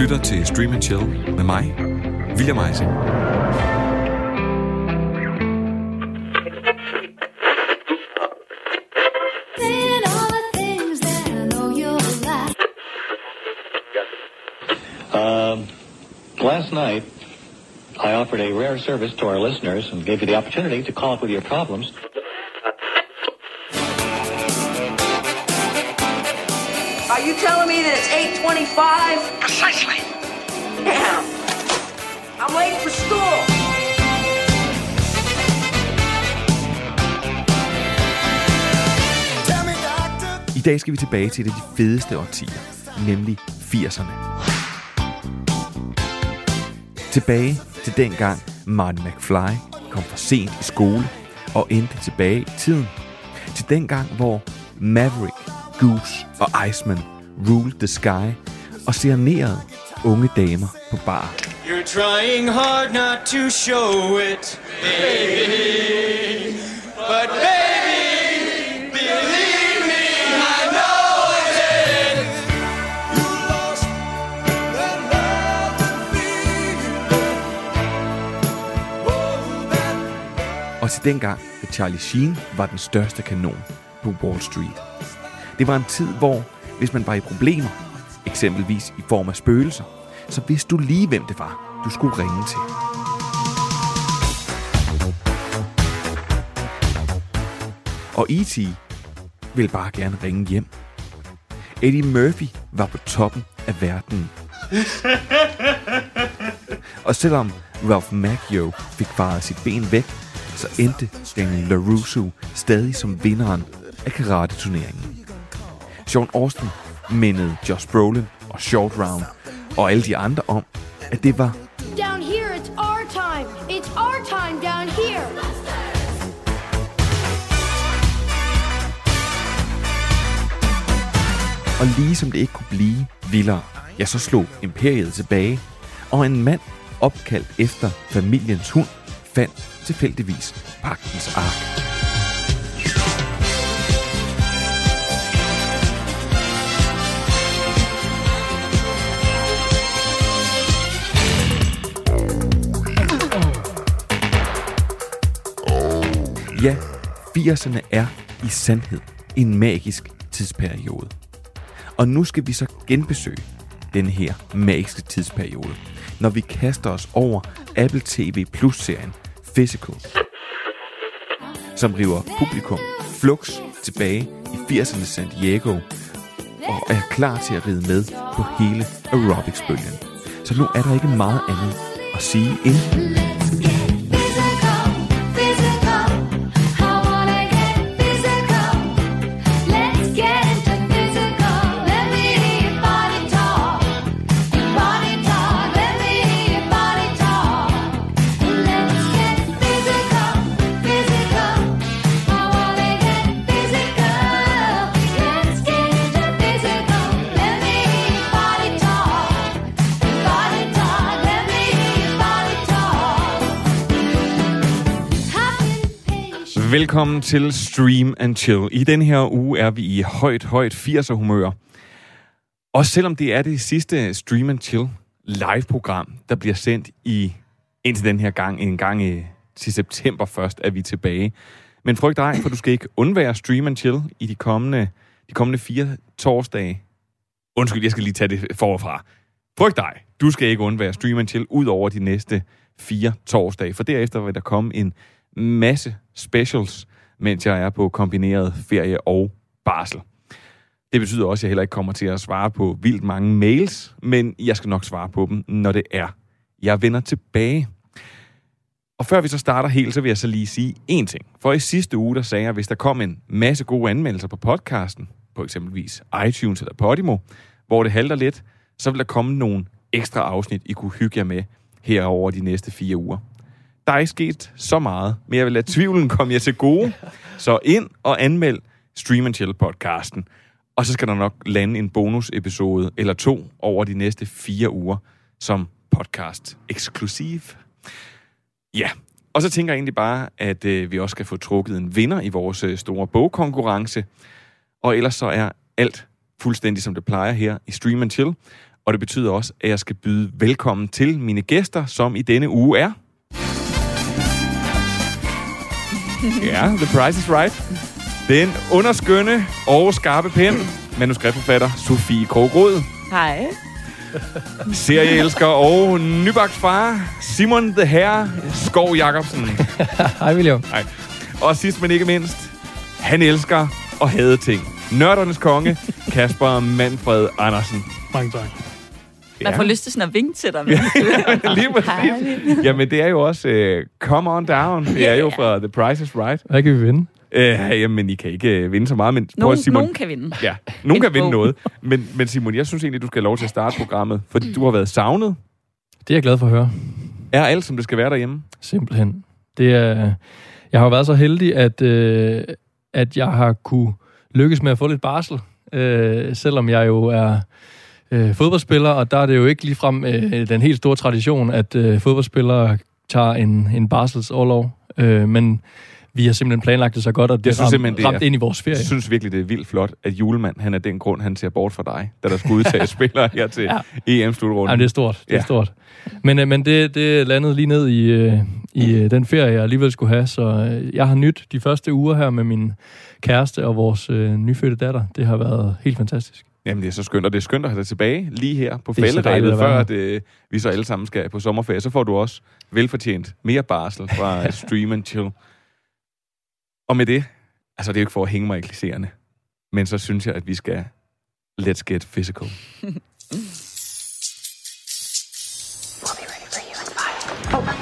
lytter til Stream Chill med mig, William Eising. Saying all the things that I know you'll like. Um, last night, I offered a rare service to our listeners and gave you the opportunity to call up with your problems. You telling me that it's 825? Precisely. Damn. I'm late for school. I dag skal vi tilbage til et af de fedeste årtier, nemlig 80'erne. Tilbage til dengang Martin McFly kom for sent i skole og endte tilbage i tiden. Til dengang, hvor Maverick, Goose og Iceman ruled the sky og serenerede unge damer på bar. You're trying hard not to show it, baby. But baby, believe me, I know it. Og til dengang, da Charlie Sheen var den største kanon på Wall Street. Det var en tid, hvor hvis man var i problemer, eksempelvis i form af spøgelser, så vidste du lige, hvem det var, du skulle ringe til. Og E.T. vil bare gerne ringe hjem. Eddie Murphy var på toppen af verden. Og selvom Ralph Macchio fik faret sit ben væk, så endte Daniel LaRusso stadig som vinderen af karate-turneringen. Sean Austin mindede Josh Brolin og Short Round og alle de andre om, at det var Down here, it's our time. It's our time down here. Og lige som det ikke kunne blive vildere, ja, så slog imperiet tilbage, og en mand opkaldt efter familiens hund fandt tilfældigvis pagtens ark. Ja, 80'erne er i sandhed en magisk tidsperiode. Og nu skal vi så genbesøge den her magiske tidsperiode, når vi kaster os over Apple TV Plus-serien Physical, som river publikum flux tilbage i 80'ernes San Diego og er klar til at ride med på hele aerobics-bølgen. Så nu er der ikke meget andet at sige end Velkommen til Stream and Chill. I den her uge er vi i højt, højt 80'er humør. Og selvom det er det sidste Stream and Chill live-program, der bliver sendt i indtil den her gang, en gang i, til september først, er vi tilbage. Men frygt dig, for du skal ikke undvære Stream and Chill i de kommende, de kommende fire torsdage. Undskyld, jeg skal lige tage det forfra. Frygt dig, du skal ikke undvære Stream and Chill ud over de næste fire torsdage, for derefter vil der komme en masse specials, mens jeg er på kombineret ferie og barsel. Det betyder også, at jeg heller ikke kommer til at svare på vildt mange mails, men jeg skal nok svare på dem, når det er. Jeg vender tilbage. Og før vi så starter helt, så vil jeg så lige sige én ting. For i sidste uge, der sagde jeg, at hvis der kom en masse gode anmeldelser på podcasten, på eksempelvis iTunes eller Podimo, hvor det halter lidt, så vil der komme nogle ekstra afsnit, I kunne hygge jer med herover de næste fire uger. Der er ikke sket så meget, men jeg vil lade tvivlen komme jer til gode. Så ind og anmeld Stream and Chill podcasten. Og så skal der nok lande en bonusepisode eller to over de næste fire uger som podcast eksklusiv. Ja, og så tænker jeg egentlig bare, at øh, vi også skal få trukket en vinder i vores øh, store bogkonkurrence. Og ellers så er alt fuldstændig som det plejer her i Stream and Chill. Og det betyder også, at jeg skal byde velkommen til mine gæster, som i denne uge er... Ja, The Price is Right. Den underskønne og skarpe pen, manuskriptforfatter Sofie Krogrod, Hej. serieelsker og nybagt far Simon The Herre Skov Jacobsen. Hej, William. Nej. Og sidst men ikke mindst, han elsker og hade ting. Nørdernes konge, Kasper Manfred Andersen. Mange tak. Man får lyst til sådan at vinke til dig. Lige præcis. Jamen, det er jo også uh, Come On Down. Det er jo fra The Price is Right. Hvad kan vi vinde? Uh, jamen, I kan ikke uh, vinde så meget, men prøv Nogen, at, Simon. nogen kan vinde. Ja, nogen En kan vinde noget. Men, men Simon, jeg synes egentlig, du skal have lov til at starte programmet, fordi du har været savnet. Det er jeg glad for at høre. Er alt, som det skal være derhjemme? Simpelthen. Det er, jeg har jo været så heldig, at, øh, at jeg har kunne lykkes med at få lidt barsel, øh, selvom jeg jo er øh, fodboldspiller, og der er det jo ikke ligefrem øh, den helt store tradition, at øh, fodboldspillere tager en, en barselsårlov. Øh, men vi har simpelthen planlagt det så godt, at det, Jeg synes ram, simpelthen, det er- ramt ind i vores ferie. Jeg synes virkelig, det er vildt flot, at julemand, han er den grund, han ser bort fra dig, da der skulle udtage spillere her til ja. EM-slutrunden. Jamen, det er stort. Det er Ja. stort. Men, øh, men det, det landede lige ned i, øh, i øh, den ferie, jeg alligevel skulle have. Så øh, jeg har nyt de første uger her med min kæreste og vores øh, nyfødte datter. Det har været helt fantastisk. Jamen, det er så skønt, og det er skønt at have dig tilbage lige her på er fælderæbet, før at, øh, vi så alle sammen skal på sommerferie. Så får du også velfortjent mere barsel fra Stream and Chill. Og med det, altså det er jo ikke for at hænge mig i klichéerne, men så synes jeg, at vi skal let's get physical. Okay,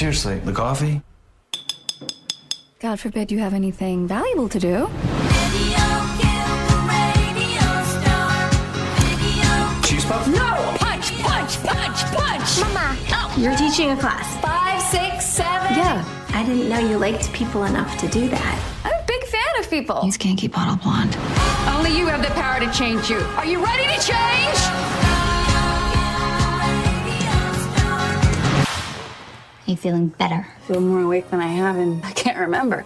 seriously, the coffee? God forbid you have anything valuable to do. Cheese puff? No! Punch, punch, punch, punch! Mama! Oh. You're teaching a class. Five, six, seven. Yeah. I didn't know you liked people enough to do that. I'm a big fan of people. He's kinky bottle blonde. Only you have the power to change you. Are you ready to change? You feeling better? I feel more awake than I have and I can't remember.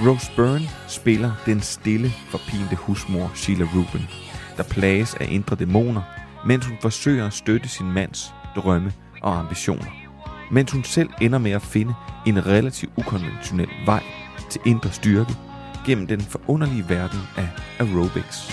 Rose Byrne spiller den stille, forpinte husmor Sheila Rubin, der plages af indre dæmoner, mens hun forsøger at støtte sin mands drømme og ambitioner. Mens hun selv ender med at finde en relativt ukonventionel vej til indre styrke gennem den forunderlige verden af aerobics.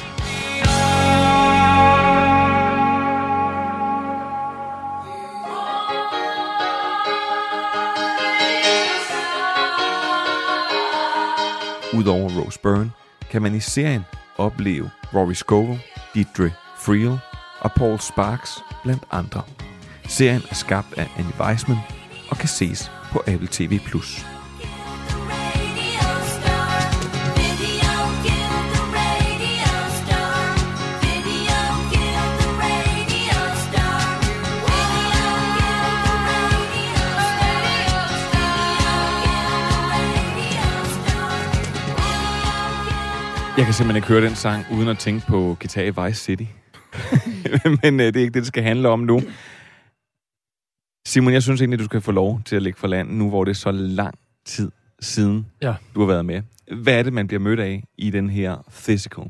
Udover Rose Byrne kan man i serien opleve Rory Scovel, Deidre Friel og Paul Sparks blandt andre. Serien er skabt af Annie Weisman og kan ses på Apple TV+. Jeg kan simpelthen ikke høre den sang, uden at tænke på Guitar i Vice City. Men øh, det er ikke det, det skal handle om nu. Simon, jeg synes egentlig, du skal få lov til at lægge for land, nu hvor det er så lang tid siden, Ja. du har været med. Hvad er det, man bliver mødt af i den her physical?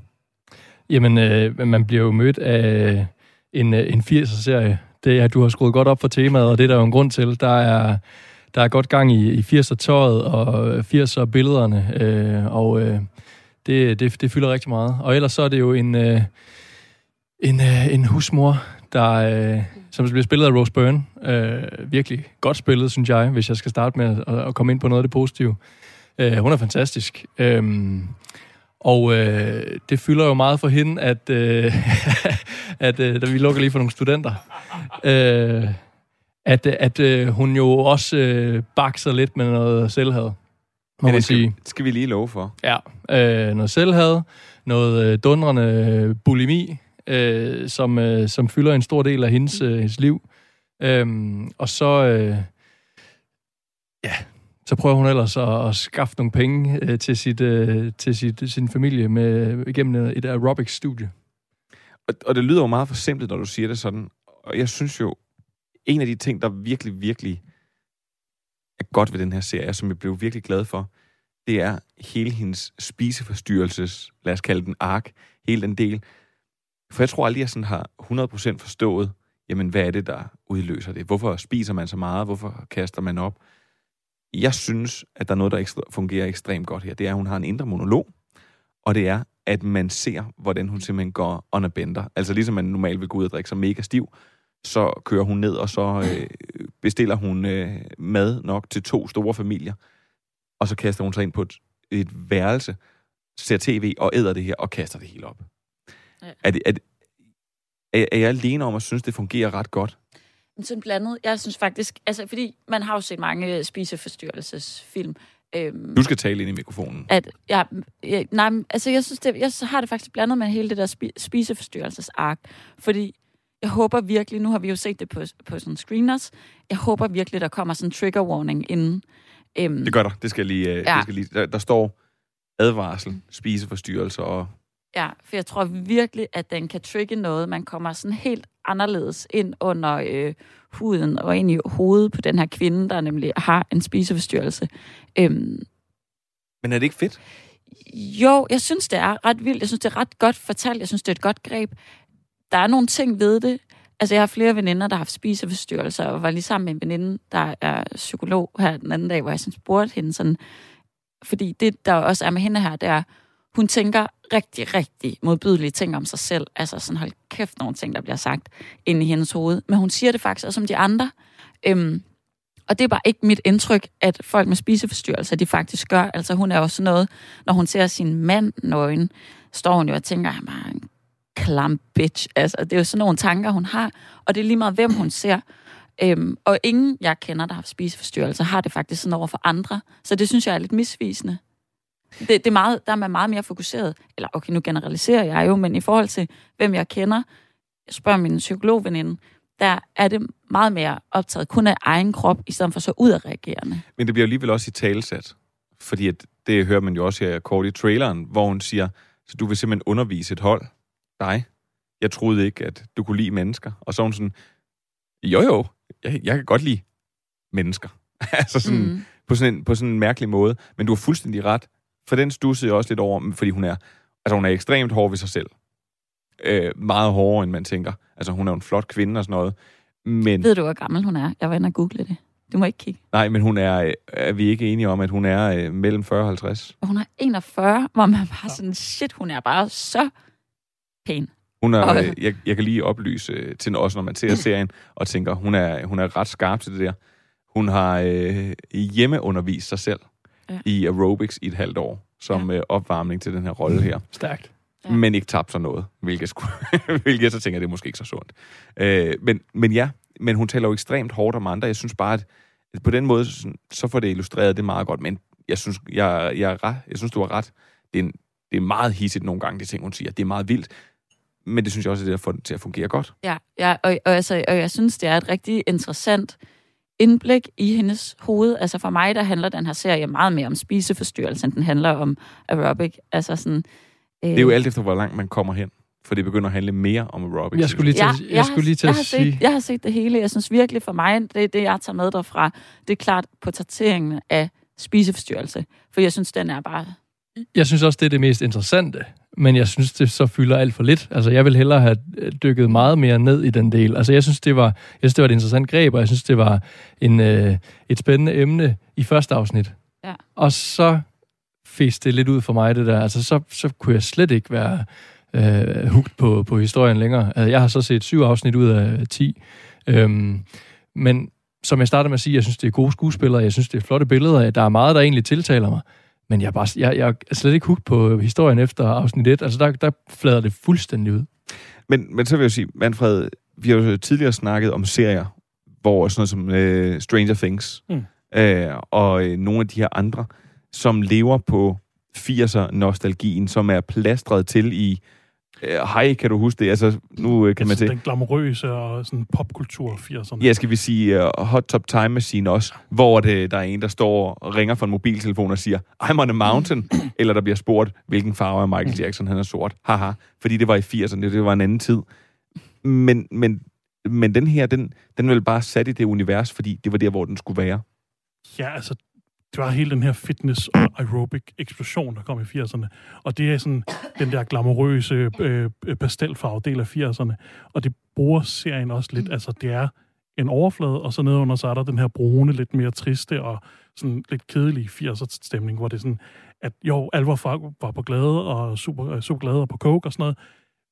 Jamen, øh, man bliver jo mødt af en, øh, en 80'er-serie. Det er, at du har skruet godt op for temaet, og det er der jo en grund til. Der er, der er godt gang i, i 80'er-tøjet og 80'er-billederne, øh, og øh, det, det, det fylder rigtig meget. Og ellers så er det jo en, øh, en, øh, en husmor, der, øh, som bliver spillet af Rose Byrne. Øh, virkelig godt spillet, synes jeg, hvis jeg skal starte med at, at komme ind på noget af det positive. Øh, hun er fantastisk. Øh, og øh, det fylder jo meget for hende, at, øh, at øh, da vi lukker lige for nogle studenter, øh, at, at øh, hun jo også øh, bakser lidt med noget selvhad, må Ja, man det skal, sige. skal vi lige love for. Ja, øh, noget selvhad, noget øh, dundrende øh, bulimi, øh, som, øh, som fylder en stor del af hendes, øh, hendes liv. Øhm, og så, øh, ja, så prøver hun ellers at, at skaffe nogle penge øh, til, sit, øh, til sit, sin familie med, igennem et aerobics-studie. Og, og det lyder jo meget for simpelt, når du siger det sådan. Og jeg synes jo, en af de ting, der virkelig, virkelig er godt ved den her serie, som jeg blev virkelig glad for, det er hele hendes spiseforstyrrelses, lad os kalde den ark, hele den del. For jeg tror aldrig, jeg sådan har 100% forstået, jamen hvad er det, der udløser det? Hvorfor spiser man så meget? Hvorfor kaster man op? Jeg synes, at der er noget, der ekstra, fungerer ekstremt godt her. Det er, at hun har en indre monolog, og det er, at man ser, hvordan hun simpelthen går on a bender. Altså ligesom man normalt vil gå ud og drikke sig mega stiv, så kører hun ned, og så øh, bestiller hun øh, mad nok til to store familier, og så kaster hun sig ind på et, et værelse, ser tv og æder det her, og kaster det hele op. Ja. Er, det, er, det, er, er jeg alene om at synes, det fungerer ret godt? Sådan blandet. Jeg synes faktisk, altså fordi man har jo set mange spiseforstyrrelsesfilm. Øhm, Du skal tale ind i mikrofonen. at jeg, jeg, nej, altså jeg synes, det, jeg har det faktisk blandet med hele det der spi, spiseforstyrrelsesark, fordi jeg håber virkelig, nu har vi jo set det på, på sådan screeners, jeg håber virkelig, der kommer sådan en trigger warning inden. Øhm, Det gør der. Det skal lige... Øh, Ja. det skal lige der, der står advarsel, spiseforstyrrelser og... Ja, for jeg tror virkelig, at den kan trigge noget. Man kommer sådan helt anderledes ind under øh, huden og ind i hovedet på den her kvinde, der nemlig har en spiseforstyrrelse. Øhm, Men er det ikke fedt? jo, jeg synes, det er ret vildt. Jeg synes, det er ret godt fortalt. Jeg synes, det er et godt greb. Der er nogle ting ved det. Altså, jeg har flere veninder, der har haft spiseforstyrrelser, og var lige sammen med en veninde, der er psykolog her den anden dag, hvor jeg sådan spurgte hende sådan, fordi det, der også er med hende her, det er, hun tænker rigtig, rigtig modbydelige ting om sig selv. Altså sådan, hold kæft, nogle ting, der bliver sagt inde i hendes hoved. Men hun siger det faktisk også om de andre. Øhm, og det er bare ikke mit indtryk, at folk med spiseforstyrrelser, de faktisk gør. Altså hun er jo sådan noget, når hun ser sin mand nøgen, står hun jo og tænker, han er en klam bitch. Altså, det er jo sådan nogle tanker, hun har. Og det er lige meget, hvem hun ser. Øhm, og ingen, jeg kender, der har haft spiseforstyrrelser, har det faktisk sådan over for andre. Så det synes jeg er lidt misvisende. Det, det er meget, der er man meget mere fokuseret. Eller okay, nu generaliserer jeg jo, men i forhold til, hvem jeg kender, jeg spørger min psykologveninde, der er det meget mere optaget kun af egen krop, i stedet for så udadreagerende. Men det bliver alligevel også i talesat. Fordi at det hører man jo også her kort i traileren, hvor hun siger, så du vil simpelthen undervise et hold. Dig. Jeg troede ikke, at du kunne lide mennesker. Og så hun sådan, jo jo, jeg, jeg kan godt lide mennesker. altså sådan, mm. på, sådan en, på sådan en mærkelig måde. Men du har fuldstændig ret. For den stussede jeg også lidt over, fordi hun er, altså hun er ekstremt hård ved sig selv. Øh, meget hårdere, end man tænker. Altså hun er en flot kvinde og sådan noget. Men, Ved du, hvor gammel hun er? Jeg var inde og google det. Du må ikke kigge. nej, men hun er, øh, er vi ikke enige om, at hun er øh, mellem 40 og 50? Og hun er 41, hvor man bare sådan, shit, hun er bare så pæn. Hun er, Og- øh, jeg, jeg kan lige oplyse øh, til også, når man ser serien, og tænker, hun er, hun er ret skarp til det der. Hun har øh, hjemmeundervist sig selv Ja. i aerobics i et halvt år, som ja. øh, opvarmning til den her rolle her. Stærkt. Ja. Men ikke tabt sig noget, hvilket, skulle, hvilket jeg så tænker, det er måske ikke så sundt. Øh, men, men ja, men hun taler jo ekstremt hårdt om andre. Jeg synes bare, at at på den måde, så, så får det illustreret det meget godt. Men jeg synes, jeg, jeg, er ret, jeg synes du har ret. Det er, en, det er meget hissigt nogle gange, de ting, hun siger. Det er meget vildt. Men det synes jeg også, er det, der får det til at fungere godt. Ja, ja og, og, altså, og jeg synes, det er et rigtig interessant indblik i hendes hoved. Altså for mig, der handler den her serie meget mere om spiseforstyrrelse, end den handler om aerobic. Altså sådan, øh, Det er jo alt efter, hvor langt man kommer hen. For det begynder at handle mere om aerobics. Jeg skulle lige til, Ja, jeg, jeg skulle lige til jeg at har sige... Set, jeg har set det hele. Jeg synes virkelig for mig, det det, jeg tager med derfra. Det er klart portrætteringen af spiseforstyrrelse. For jeg synes, den er bare... Jeg synes også, det er det mest interessante, men jeg synes, det så fylder alt for lidt. Altså, jeg vil hellere have øh, dykket meget mere ned i den del. Altså, jeg synes, det var, jeg synes, det var et interessant greb, og jeg synes, det var en, øh, et spændende emne i første afsnit. Ja. Og så fes det lidt ud for mig, det der. Altså, så, så kunne jeg slet ikke være øh, hugt på, på historien længere. Altså, jeg har så set syv afsnit ud af ti. Øhm, men som jeg startede med at sige, jeg synes, det er gode skuespillere, jeg synes, det er flotte billeder, der er meget, der egentlig tiltaler mig. Men jeg er, bare, jeg, jeg er slet ikke hugt på historien efter afsnit 1. Altså, der, der flader det fuldstændig ud. Men, men så vil jeg sige, Manfred, vi har jo tidligere snakket om serier, hvor sådan noget som øh, Stranger Things, Mm. øh, og øh, nogle af de her andre, som lever på 80'er-nostalgien, som er plastret til i Hej, kan du huske det? Altså, nu øh, kan man Altså, se... den glamourøse og sådan popkultur 80'erne. Ja, skal vi sige uh, Hot Top Time Machine også, hvor det, der er en, der står og ringer fra en mobiltelefon og siger, I'm on a mountain, eller der bliver spurgt, hvilken farve er Michael Jackson, han er sort. Haha, fordi det var i 80'erne, det var en anden tid. Men, men, men den her, den, den er vel bare sat i det univers, fordi det var der, hvor den skulle være. Ja, altså, det var hele den her fitness og aerobic eksplosion, der kom i 80'erne. Og det er sådan den der glamourøse øh, pastelfarve del af 80'erne. Og det bruger serien også lidt. Altså, det er en overflade, og så nedenunder så er der den her brune, lidt mere triste og sådan lidt kedelige 80'er stemning, hvor det er sådan, at jo, alle var, på glæde og super, øh, super glade og på coke og sådan noget,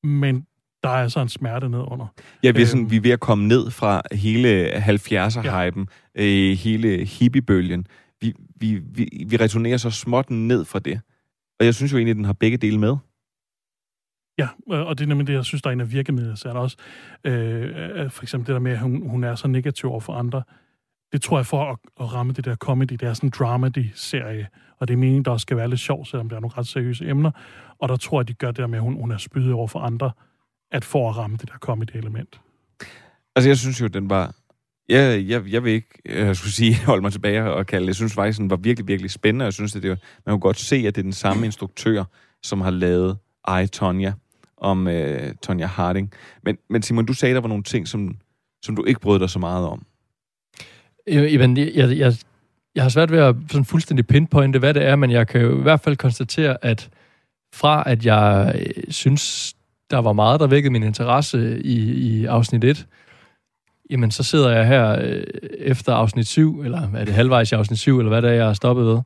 men der er altså en smerte nedenunder. Ja, vi er, sådan, Øhm. vi er ved at komme ned fra hele 70'er-hypen, ja. øh, hele hippiebølgen. Vi, vi, vi, vi returnerer så småt ned fra det. Og jeg synes jo egentlig, at den har begge dele med. Ja, og det er nemlig det, jeg synes, der er en af virkemidlerne. Så er der også øh, øh, for eksempel det der med, at hun, hun er så negativ over for andre. Det tror jeg for at, at ramme det der comedy. Det er sådan en dramedy-serie, og det er meningen, der også skal være lidt sjov, selvom der er nogle ret seriøse emner. Og der tror jeg, de gør det der med, at hun, hun er spydet over for andre, at for at ramme det der comedy-element. Altså, jeg synes jo, den var... Jeg, jeg, jeg vil ikke, øh, jeg skulle sige, holde mig tilbage og kalde det. Jeg synes faktisk, den var virkelig, virkelig spændende. Jeg synes, at det, var- man kunne godt se, at det er den samme instruktør, som har lavet I, Tonya, om øh, Tonya Harding. Men, men Simon, du sagde, der var nogle ting, som, som du ikke brød dig så meget om. Jamen, jeg, jeg, jeg, jeg har svært ved at sådan fuldstændig pinpointe, hvad det er, men jeg kan jo i hvert fald konstatere, at fra at jeg øh, synes, der var meget, der vækkede min interesse i, i afsnit 1, jamen så sidder jeg her øh, efter afsnit 7, eller er det halvvejs i afsnit 7, eller hvad det er, jeg har stoppet ved,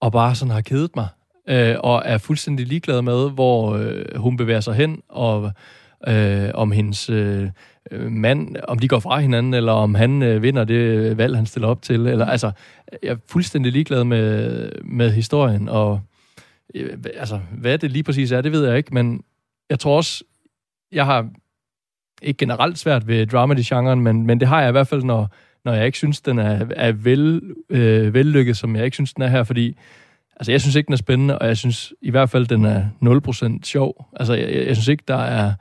og bare sådan har kedet mig, øh, og er fuldstændig ligeglad med, hvor øh, hun bevæger sig hen, og øh, om hendes øh, mand, om de går fra hinanden, eller om han øh, vinder det valg, han stiller op til. Eller, altså, jeg er fuldstændig ligeglad med, med historien, og øh, altså, hvad det lige præcis er, det ved jeg ikke, men jeg tror også, jeg har ikke generelt svært ved dramedy-genren, men, men det har jeg i hvert fald, når, når jeg ikke synes, den er, er vel, øh, vellykket, som jeg ikke synes, den er her, fordi altså, jeg synes ikke, den er spændende, og jeg synes i hvert fald, den er 0% sjov. Altså, jeg, jeg, synes ikke, der er...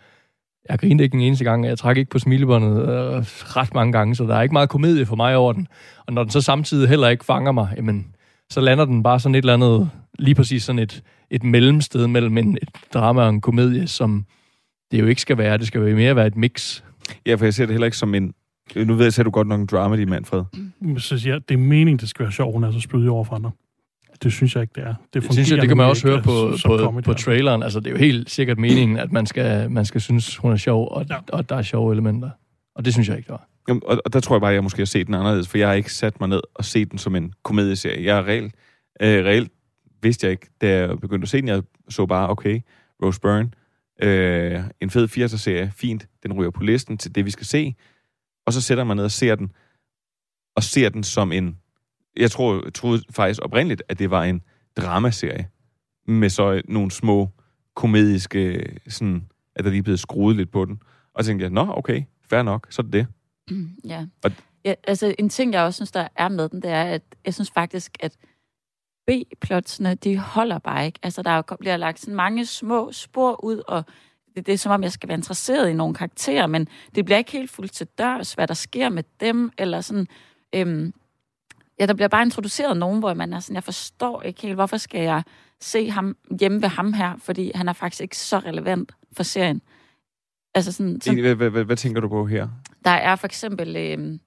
Jeg grinede ikke en eneste gang, og jeg trak ikke på smilebåndet øh, ret mange gange, så der er ikke meget komedie for mig over den. Og når den så samtidig heller ikke fanger mig, jamen, så lander den bare sådan et eller andet, lige præcis sådan et, et mellemsted mellem en, et drama og en komedie, som det jo ikke skal være. Det skal jo mere være et mix. Ja, for jeg ser det heller ikke som en... Nu ved jeg, at du godt nok en dramedy, Manfred. Så siger jeg, det er meningen, det skal være sjov, hun er så spydig over for andre. Det synes jeg ikke, det er. Det, Det synes jeg, det kan man også høre på, på, på traileren. Altså, det er jo helt sikkert meningen, at man skal, man skal synes, hun er sjov, og, ja. og der er sjove elementer. Og det synes jeg ikke, der var. Jamen, og, og der tror jeg bare, at jeg måske har set den anderledes, for jeg har ikke sat mig ned og set den som en komedieserie. Jeg er reelt, øh, reelt vidste jeg ikke, da jeg begyndte at se den. Jeg så bare, okay, Rose Byrne, øh, en fed 80'er-serie, fint, den ryger på listen til det, vi skal se. Og så sætter man ned og ser den, og ser den som en... Jeg tror, jeg troede faktisk oprindeligt, at det var en dramaserie, med så nogle små komediske, sådan, at der lige blevet skruet lidt på den. Og så tænkte jeg, nå, okay, fair nok, så er det det. Ja. Og- ja. Altså, en ting, jeg også synes, der er med den, det er, at jeg synes faktisk, at B-plotsene, de holder bare ikke. Altså, der er bliver lagt sådan mange små spor ud, og det, det er som om, jeg skal være interesseret i nogle karakterer, men det bliver ikke helt fuldt til dørs, hvad der sker med dem, eller sådan... Øhm, ja, der bliver bare introduceret nogen, hvor man er sådan, jeg forstår ikke helt, hvorfor skal jeg se ham hjemme ved ham her, fordi han er faktisk ikke så relevant for serien. Altså sådan, sådan Hvad, hvad, hvad, hvad tænker du på her? der er for eksempel, øh,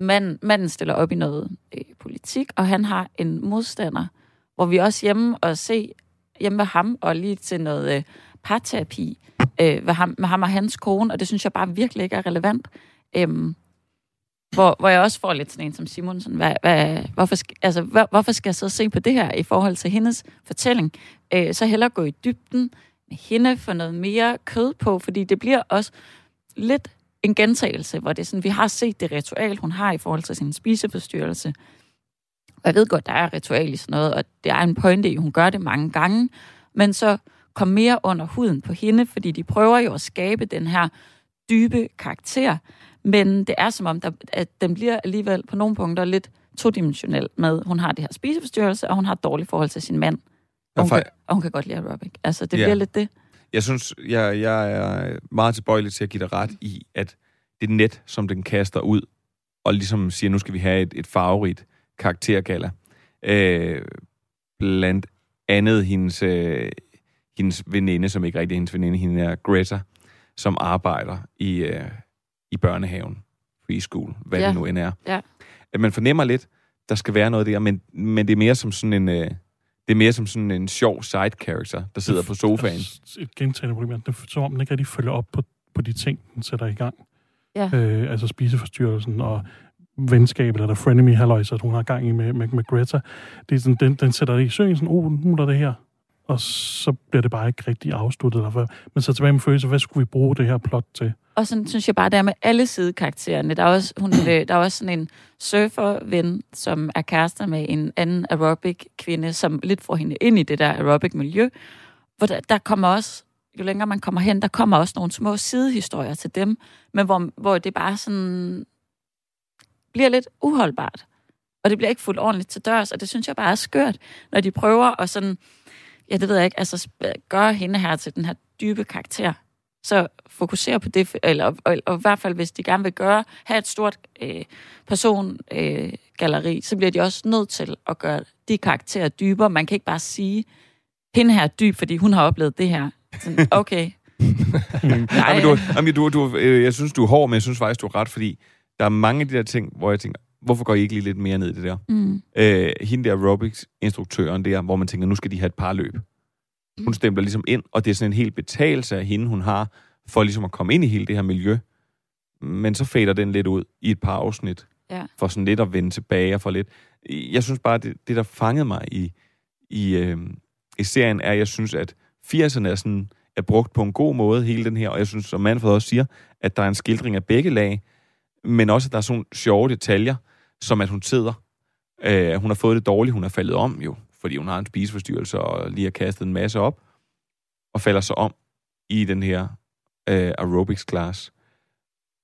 mand, manden stiller op i noget øh, politik, og han har en modstander, hvor vi også hjemme og se hjemme med ham, og lige til noget øh, parterapi øh, med, ham, med ham og hans kone, og det synes jeg bare virkelig ikke er relevant. Øhm, hvor, hvor jeg også får lidt sådan en som Simon, sådan, hvad, hvad, hvorfor, skal, altså, hvor, hvorfor skal jeg så se på det her i forhold til hendes fortælling? Øh, så hellere gå i dybden med hende, få noget mere kød på, fordi det bliver også lidt en gentagelse, hvor det er sådan, vi har set det ritual, hun har i forhold til sin spiseforstyrrelse. Og jeg ved godt, der er ritual i sådan noget, og det er en pointe i, hun gør det mange gange, men så kom mere under huden på hende, fordi de prøver jo at skabe den her dybe karakter, men det er som om, der, at den bliver alligevel på nogle punkter lidt todimensionel med, hun har det her spiseforstyrrelse, og hun har et dårligt forhold til sin mand. Og hun, kan, og hun kan godt lide aerobic. Altså, det Ja. bliver lidt det. Jeg synes, jeg, jeg er meget tilbøjelig til at give dig ret i, at det net, som den kaster ud, og ligesom siger, nu skal vi have et, et farverigt karaktergala. Øh, blandt andet hendes, øh, hendes veninde, som ikke rigtig er hendes veninde, hende er Greta, som arbejder i, øh, i børnehaven, preschool, hvad Ja. det nu end er. Ja. At man fornemmer lidt, der skal være noget der, men, men det er mere som sådan en... Øh, det er mere som sådan en sjov side character, der sidder på sofaen. Et gentagende problem. Det er som om, den ikke rigtig følger op på, på de ting, den sætter i gang. Ja. Øh, altså spiseforstyrrelsen og venskab, eller frenemy halløjs, så hun har gang i med, med, med Greta. Det er sådan, den, den sætter det i søen, sådan, oh, nu er der det her. Og så bliver det bare ikke rigtig afsluttet. Eller hvad. Men så tilbage med følelse, hvad skulle vi bruge det her plot til? Og sådan synes jeg bare, det er med alle sidekaraktererne. Der er også, hun, øh, der er også sådan en surferven, som er kærester med en anden aerobic-kvinde, som lidt får hende ind i det der aerobic-miljø. Hvor der, der kommer også, jo længere man kommer hen, der kommer også nogle små sidehistorier til dem, men hvor, hvor det bare sådan bliver lidt uholdbart. Og det bliver ikke fuldt ordentligt til dørs, og det synes jeg bare er skørt, når de prøver at sådan, ja, det ved jeg ikke, altså gøre hende her til den her dybe karakter. Så fokusere på det, eller og, og, og i hvert fald, hvis de gerne vil gøre, have et stort øh, persongalleri, øh, så bliver de også nødt til at gøre de karakterer dybere. Man kan ikke bare sige, hende her er dyb, fordi hun har oplevet det her. Sådan, okay. Nej, men du, jamen, du, du, øh, jeg synes, du er hård, men jeg synes faktisk, du har ret, fordi der er mange af de der ting, hvor jeg tænker, hvorfor går I ikke lige lidt mere ned i det der? Mm. Øh, hende der aerobics-instruktøren der, hvor man tænker, nu skal de have et par løb. Hun stempler ligesom ind, og det er sådan en helt betalelse af hende, hun har, for ligesom at komme ind i hele det her miljø. Men så fader den lidt ud i et par afsnit, Ja. for sådan lidt at vende tilbage og for lidt. Jeg synes bare, det, det der fangede mig i, i, øh, i serien, er, at jeg synes, at 80'erne er, sådan, er brugt på en god måde, hele den her, og jeg synes, som Manfred også siger, at der er en skildring af begge lag, men også, at der er sådan nogle sjove detaljer, som at hun sidder. Øh, hun har fået det dårligt, hun er faldet om jo, fordi hun har en spiseforstyrrelse og lige har kastet en masse op, og falder så om i den her øh, aerobics class.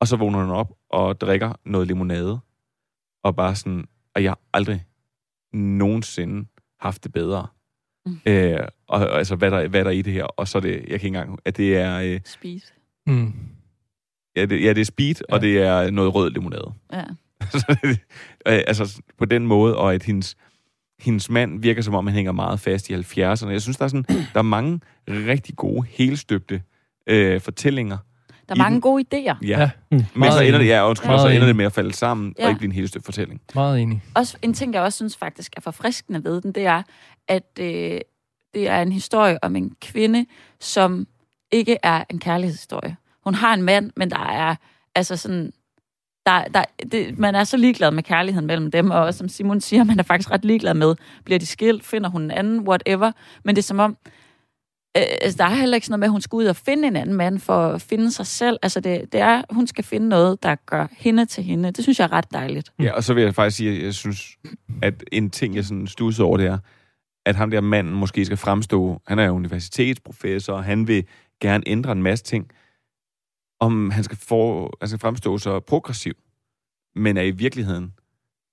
Og så vågner hun op og drikker noget limonade, og bare sådan, og jeg har aldrig nogensinde haft det bedre. Mm. Øh, og, og altså, hvad der, hvad der er i det her, og så er det, jeg kan ikke engang, at det er... Øh, Speed. Mm. Ja, det, ja, det er speed, ja. og det er noget rød limonade. Ja. Øh, altså på den måde, og at hendes, hendes mand virker som om, han hænger meget fast i 70'erne. Jeg synes, der er, sådan, der er mange rigtig gode, helstøbte øh, fortællinger. Der er mange den. gode idéer. Ja, Mm. men så ender det, ja, undskyld, Meget så ender det med at falde sammen, ja. Ja. og ikke blive en helstøbt fortælling. Meget enig. Også en ting, jeg også synes faktisk er forfriskende ved den, det er, at øh, det er en historie om en kvinde, som ikke er en kærlighedshistorie. Hun har en mand, men der er altså sådan... Der, der, det, man er så ligeglad med kærligheden mellem dem, og som Simon siger, man er faktisk ret ligeglad med, bliver de skilt, finder hun en anden, whatever. Men det er som om, øh, altså, der er heller ikke sådan noget med, at hun skal ud og finde en anden mand for at finde sig selv. Altså det, det er, hun skal finde noget, der gør hende til hende. Det synes jeg er ret dejligt. Ja, og så vil jeg faktisk sige, at jeg synes, at en ting, jeg sådan stusser over, det er, at ham der manden måske skal fremstå, han er universitetsprofessor, og han vil gerne ændre en masse ting, om han skal, få, han skal fremstå så progressiv, men er i virkeligheden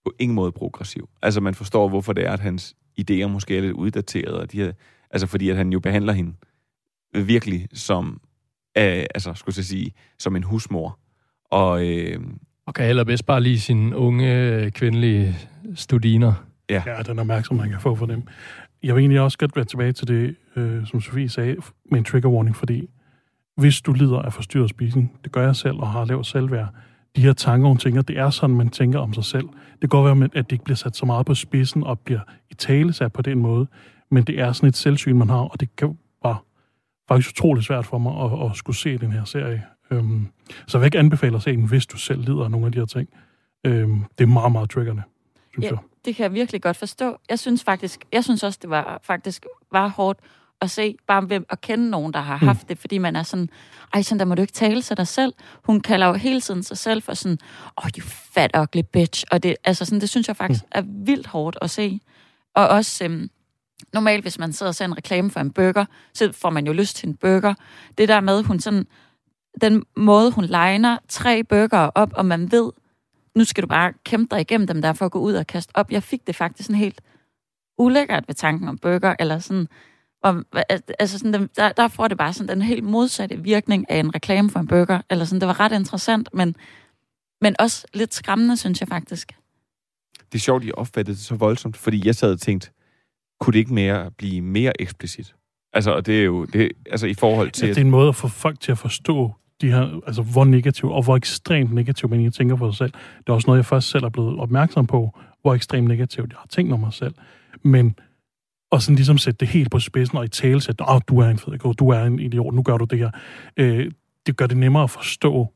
på ingen måde progressiv. Altså man forstår, hvorfor det er, at hans idéer måske er lidt uddaterede, og de her, altså fordi at han jo behandler hende virkelig som, øh, altså skulle jeg sige, som en husmor. Og øh, Og kan allerbedst bare lige sine unge øh, kvindelige studiner. Ja. ja, den opmærksomhed, man kan få for dem. Jeg vil egentlig også godt være tilbage til det, øh, som Sofie sagde, med en trigger warning, fordi hvis du lider af forstyrret spisning, det gør jeg selv og har lavt selvværd, de her tanker, hun tænker, det er sådan, man tænker om sig selv. Det kan godt være, at det ikke bliver sat så meget på spidsen og bliver i tale sat på den måde, men det er sådan et selvsyn, man har, og det kan bare faktisk utroligt svært for mig at, at skulle se den her serie. Øhm, så jeg vil ikke anbefale at se den, hvis du selv lider af nogle af de her ting. Øhm, det er meget, meget triggerne, synes Ja, jeg. det kan jeg virkelig godt forstå. Jeg synes faktisk, jeg synes også, det var faktisk var hårdt at se, bare hvem, at kende nogen, der har Mm. haft det, fordi man er sådan, ej, sådan der må du ikke tale til dig selv. Hun kalder jo hele tiden sig selv for sådan, oh, you fat ugly bitch. Og det, altså sådan, det synes jeg faktisk er vildt hårdt at se. Og også, øhm, normalt hvis man sidder og ser en reklame for en burger, så får man jo lyst til en burger. Det der med, hun sådan, den måde, hun legner tre burger op, og man ved, nu skal du bare kæmpe dig igennem dem der for at gå ud og kaste op. Jeg fik det faktisk sådan helt ulækkert ved tanken om burger, eller sådan, Og, altså sådan, den- der, der får det bare sådan den helt modsatte virkning af en reklame for en burger. Eller sådan, det var ret interessant, men, men også lidt skræmmende, synes jeg faktisk. Det er sjovt, I opfattede det så voldsomt, fordi jeg sad og tænkte, kunne det ikke mere blive mere eksplicit? Altså, og det er jo, det, altså i forhold til... Ja, det er en måde at få folk til at forstå de her, altså hvor negativ, og hvor ekstremt negativ man tænker på sig selv. Det er også noget, jeg først selv er blevet opmærksom på, hvor ekstremt negativt jeg har tænkt om mig selv. Men og sådan ligesom sætte det helt på spidsen og i tale sætte, åh, du er en fed du er en idiot, nu gør du det her. Øh, det gør det nemmere at forstå,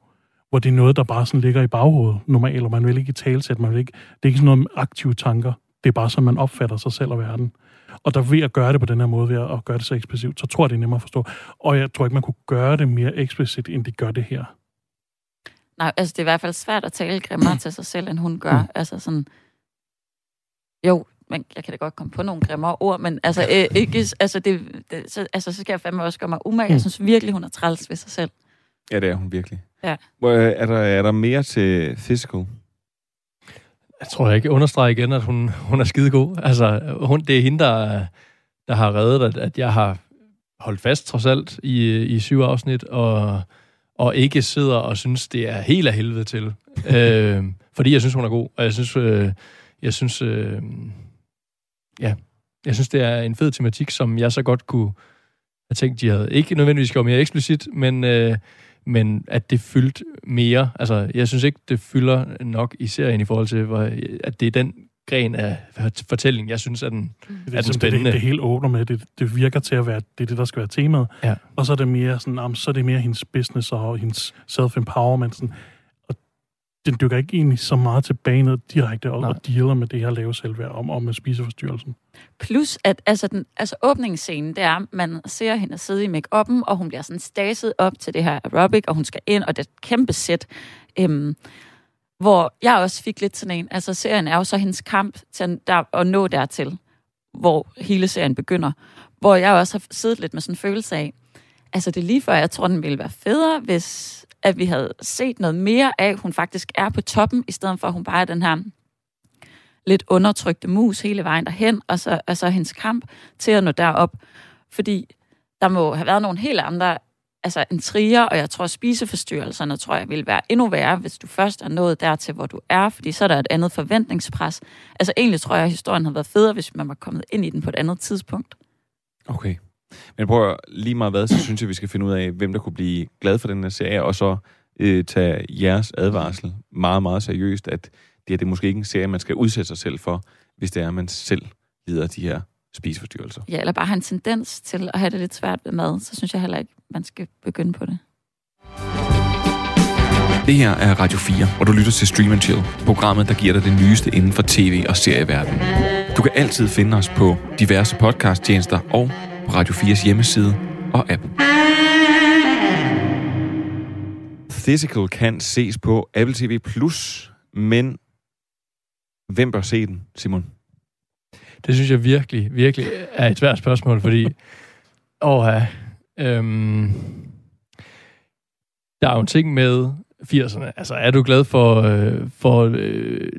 hvor det er noget, der bare sådan ligger i baghovedet normalt, og man vil ikke i tale sætte, man vil ikke, det er ikke sådan noget med aktive tanker, det er bare sådan, man opfatter sig selv og verden. Og der ved at gøre det på den her måde, ved at gøre det så eksplicit, så tror jeg, det er nemmere at forstå. Og jeg tror ikke, man kunne gøre det mere eksplicit, end de gør det her. Nej, altså det er i hvert fald svært at tale grimmere til sig selv, end hun gør. Mm. Altså sådan, jo, men jeg kan da godt komme på nogle grimmere ord, men altså, øh, ikke, altså, det, det, så, altså, så skal jeg fandme også gøre mig umage. Jeg synes virkelig, hun er træls ved sig selv. Ja, det er hun virkelig. Ja. Hvor, øh, Er der, er der mere til physical? Jeg tror, jeg ikke understreger igen, at hun, hun er skidegod. Altså, hun, det er hende, der, der har reddet, at, at jeg har holdt fast trods alt i, i syv afsnit, og, og ikke sidder og synes, det er helt af helvede til. øh, fordi jeg synes, hun er god, og jeg synes, øh, jeg synes, øh, ja, jeg synes, det er en fed tematik, som jeg så godt kunne have tænkt, de havde ikke nødvendigvis gjort mere eksplicit, men, øh, men at det fyldte mere. Altså, jeg synes ikke, det fylder nok i serien i forhold til, hvor, at det er den gren af fortællingen, jeg synes er den, Det er er den ligesom det, spændende. det, det hele åbner med. Det, det virker til at være, det er det, der skal være temaet. Ja. Og så er det mere sådan, jamen, så er det mere hendes business og hendes self-empowerment. Sådan. Den dykker ikke egentlig så meget tilbage ned direkte og, og dealer med det her lave selvværd om, om med spiseforstyrrelsen. Plus, at altså, den, altså åbningsscenen, det er, at man ser hende sidde i make-up'en, og hun bliver sådan staset op til det her aerobic, og hun skal ind, og det er et kæmpe sæt. Øhm, hvor jeg også fik lidt sådan en, altså serien er jo så hendes kamp til at, der, at nå dertil, hvor hele serien begynder. Hvor jeg også har siddet lidt med sådan en følelse af, altså det er lige før, jeg tror, den ville være federe, hvis at vi havde set noget mere af, at hun faktisk er på toppen, i stedet for, at hun bare er den her lidt undertrykte mus hele vejen derhen, og så, og så hendes kamp til at nå derop. Fordi der må have været nogle helt andre altså intriger, og jeg tror, at spiseforstyrrelserne tror jeg vil være endnu værre, hvis du først er nået dertil, hvor du er, fordi så er der et andet forventningspres. Altså egentlig tror jeg, at historien havde været federe, hvis man var kommet ind i den på et andet tidspunkt. Okay. Men prøv at, lige meget hvad, så synes jeg, vi skal finde ud af, hvem der kunne blive glad for den her serie, og så øh, tage jeres advarsel meget, meget seriøst, at det, her, det er måske ikke en serie, man skal udsætte sig selv for, hvis det er, at man selv lider af de her spiseforstyrrelser. Ja, eller bare har en tendens til at have det lidt svært ved mad, så synes jeg heller ikke, man skal begynde på det. Det her er Radio 4, og du lytter til Stream and Chill, programmet, der giver dig det nyeste inden for tv- og serieverdenen. Du kan altid finde os på diverse podcasttjenester og på Radio 4's hjemmeside og app. Physical kan ses på Apple TV+, men hvem bør se den, Simon? Det synes jeg virkelig, virkelig er et svært spørgsmål, fordi... Åh, ja, øhm, der er jo en ting med 80'erne. Altså, er du glad for, øh, for øh,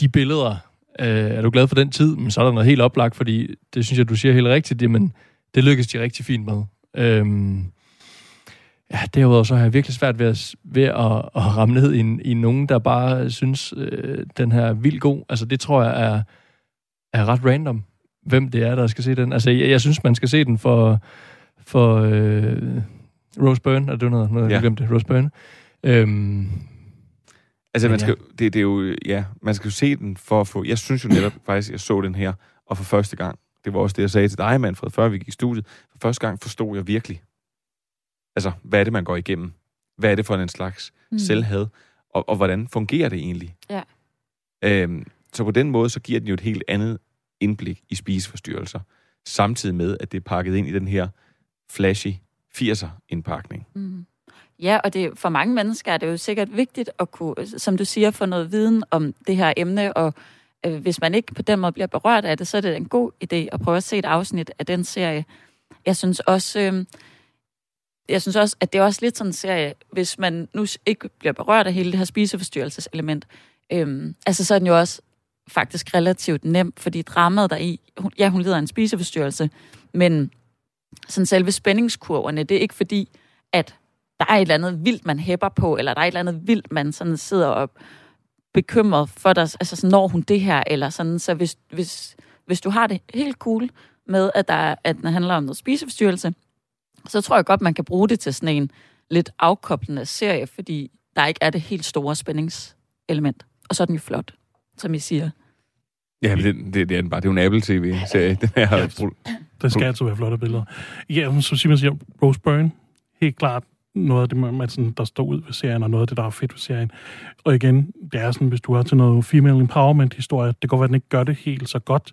de billeder? Øh, er du glad for den tid? Men så er der noget helt oplagt, fordi det synes jeg, du siger helt rigtigt. Jamen, det lykkes de rigtig fint med. Øhm, ja, derudover så har jeg virkelig svært ved at, ved at, at ramme ned i, en- i nogen, der bare synes, øh, den her er vildt god. Altså, det tror jeg er, er ret random, hvem det er, der skal se den. Altså, jeg, jeg synes, man skal se den for, for øh, Rose Byrne. Er det noget, noget ja. Ja. jeg glemte? Rose Byrne. Øhm, Altså, man skal, det, det er jo, ja, man skal jo se den for at få... Jeg synes jo netop faktisk, jeg så den her, og for første gang, det var også det, jeg sagde til dig, Manfred, før vi gik i studiet, for første gang forstod jeg virkelig, altså, hvad er det, man går igennem? Hvad er det for en slags Mm. selvhad? Og, og hvordan fungerer det egentlig? Ja. Øhm, så på den måde, så giver den jo et helt andet indblik i spiseforstyrrelser, samtidig med, at det er pakket ind i den her flashy 80'er-indpakning. Mm. Ja, og det, for mange mennesker er det jo sikkert vigtigt at kunne, som du siger, få noget viden om det her emne, og øh, hvis man ikke på den måde bliver berørt af det, så er det en god idé at prøve at se et afsnit af den serie. Jeg synes også, øh, jeg synes også, at det er også lidt sådan en serie, hvis man nu ikke bliver berørt af hele det her spiseforstyrrelseselement, øh, altså så er den jo også faktisk relativt nem, fordi dramaet der i, hun, ja, hun lider af en spiseforstyrrelse, men sådan selve spændingskurverne, det er ikke fordi, at der er et eller andet vildt, man hæpper på, eller der er et eller andet vildt, man sådan sidder og bekymret for dig, altså sådan, når hun det her, eller sådan, så hvis, hvis, hvis du har det helt cool med, at, der, at den handler om noget spiseforstyrrelse, så tror jeg godt, man kan bruge det til sådan en lidt afkoblende serie, fordi der ikke er det helt store spændingselement. Og så er den jo flot, som I siger. Ja, men det, det, det er den bare. Det er jo en Apple TV-serie. Den her, Der skal altid være flotte billeder. Ja, som Simon siger, Rose Byrne, helt klart noget af det, man, sådan, der står ud ved serien, og noget af det, der er fedt ved serien. Og igen, det er sådan, hvis du har til noget female empowerment-historie, det kan godt være, at den ikke gør det helt så godt,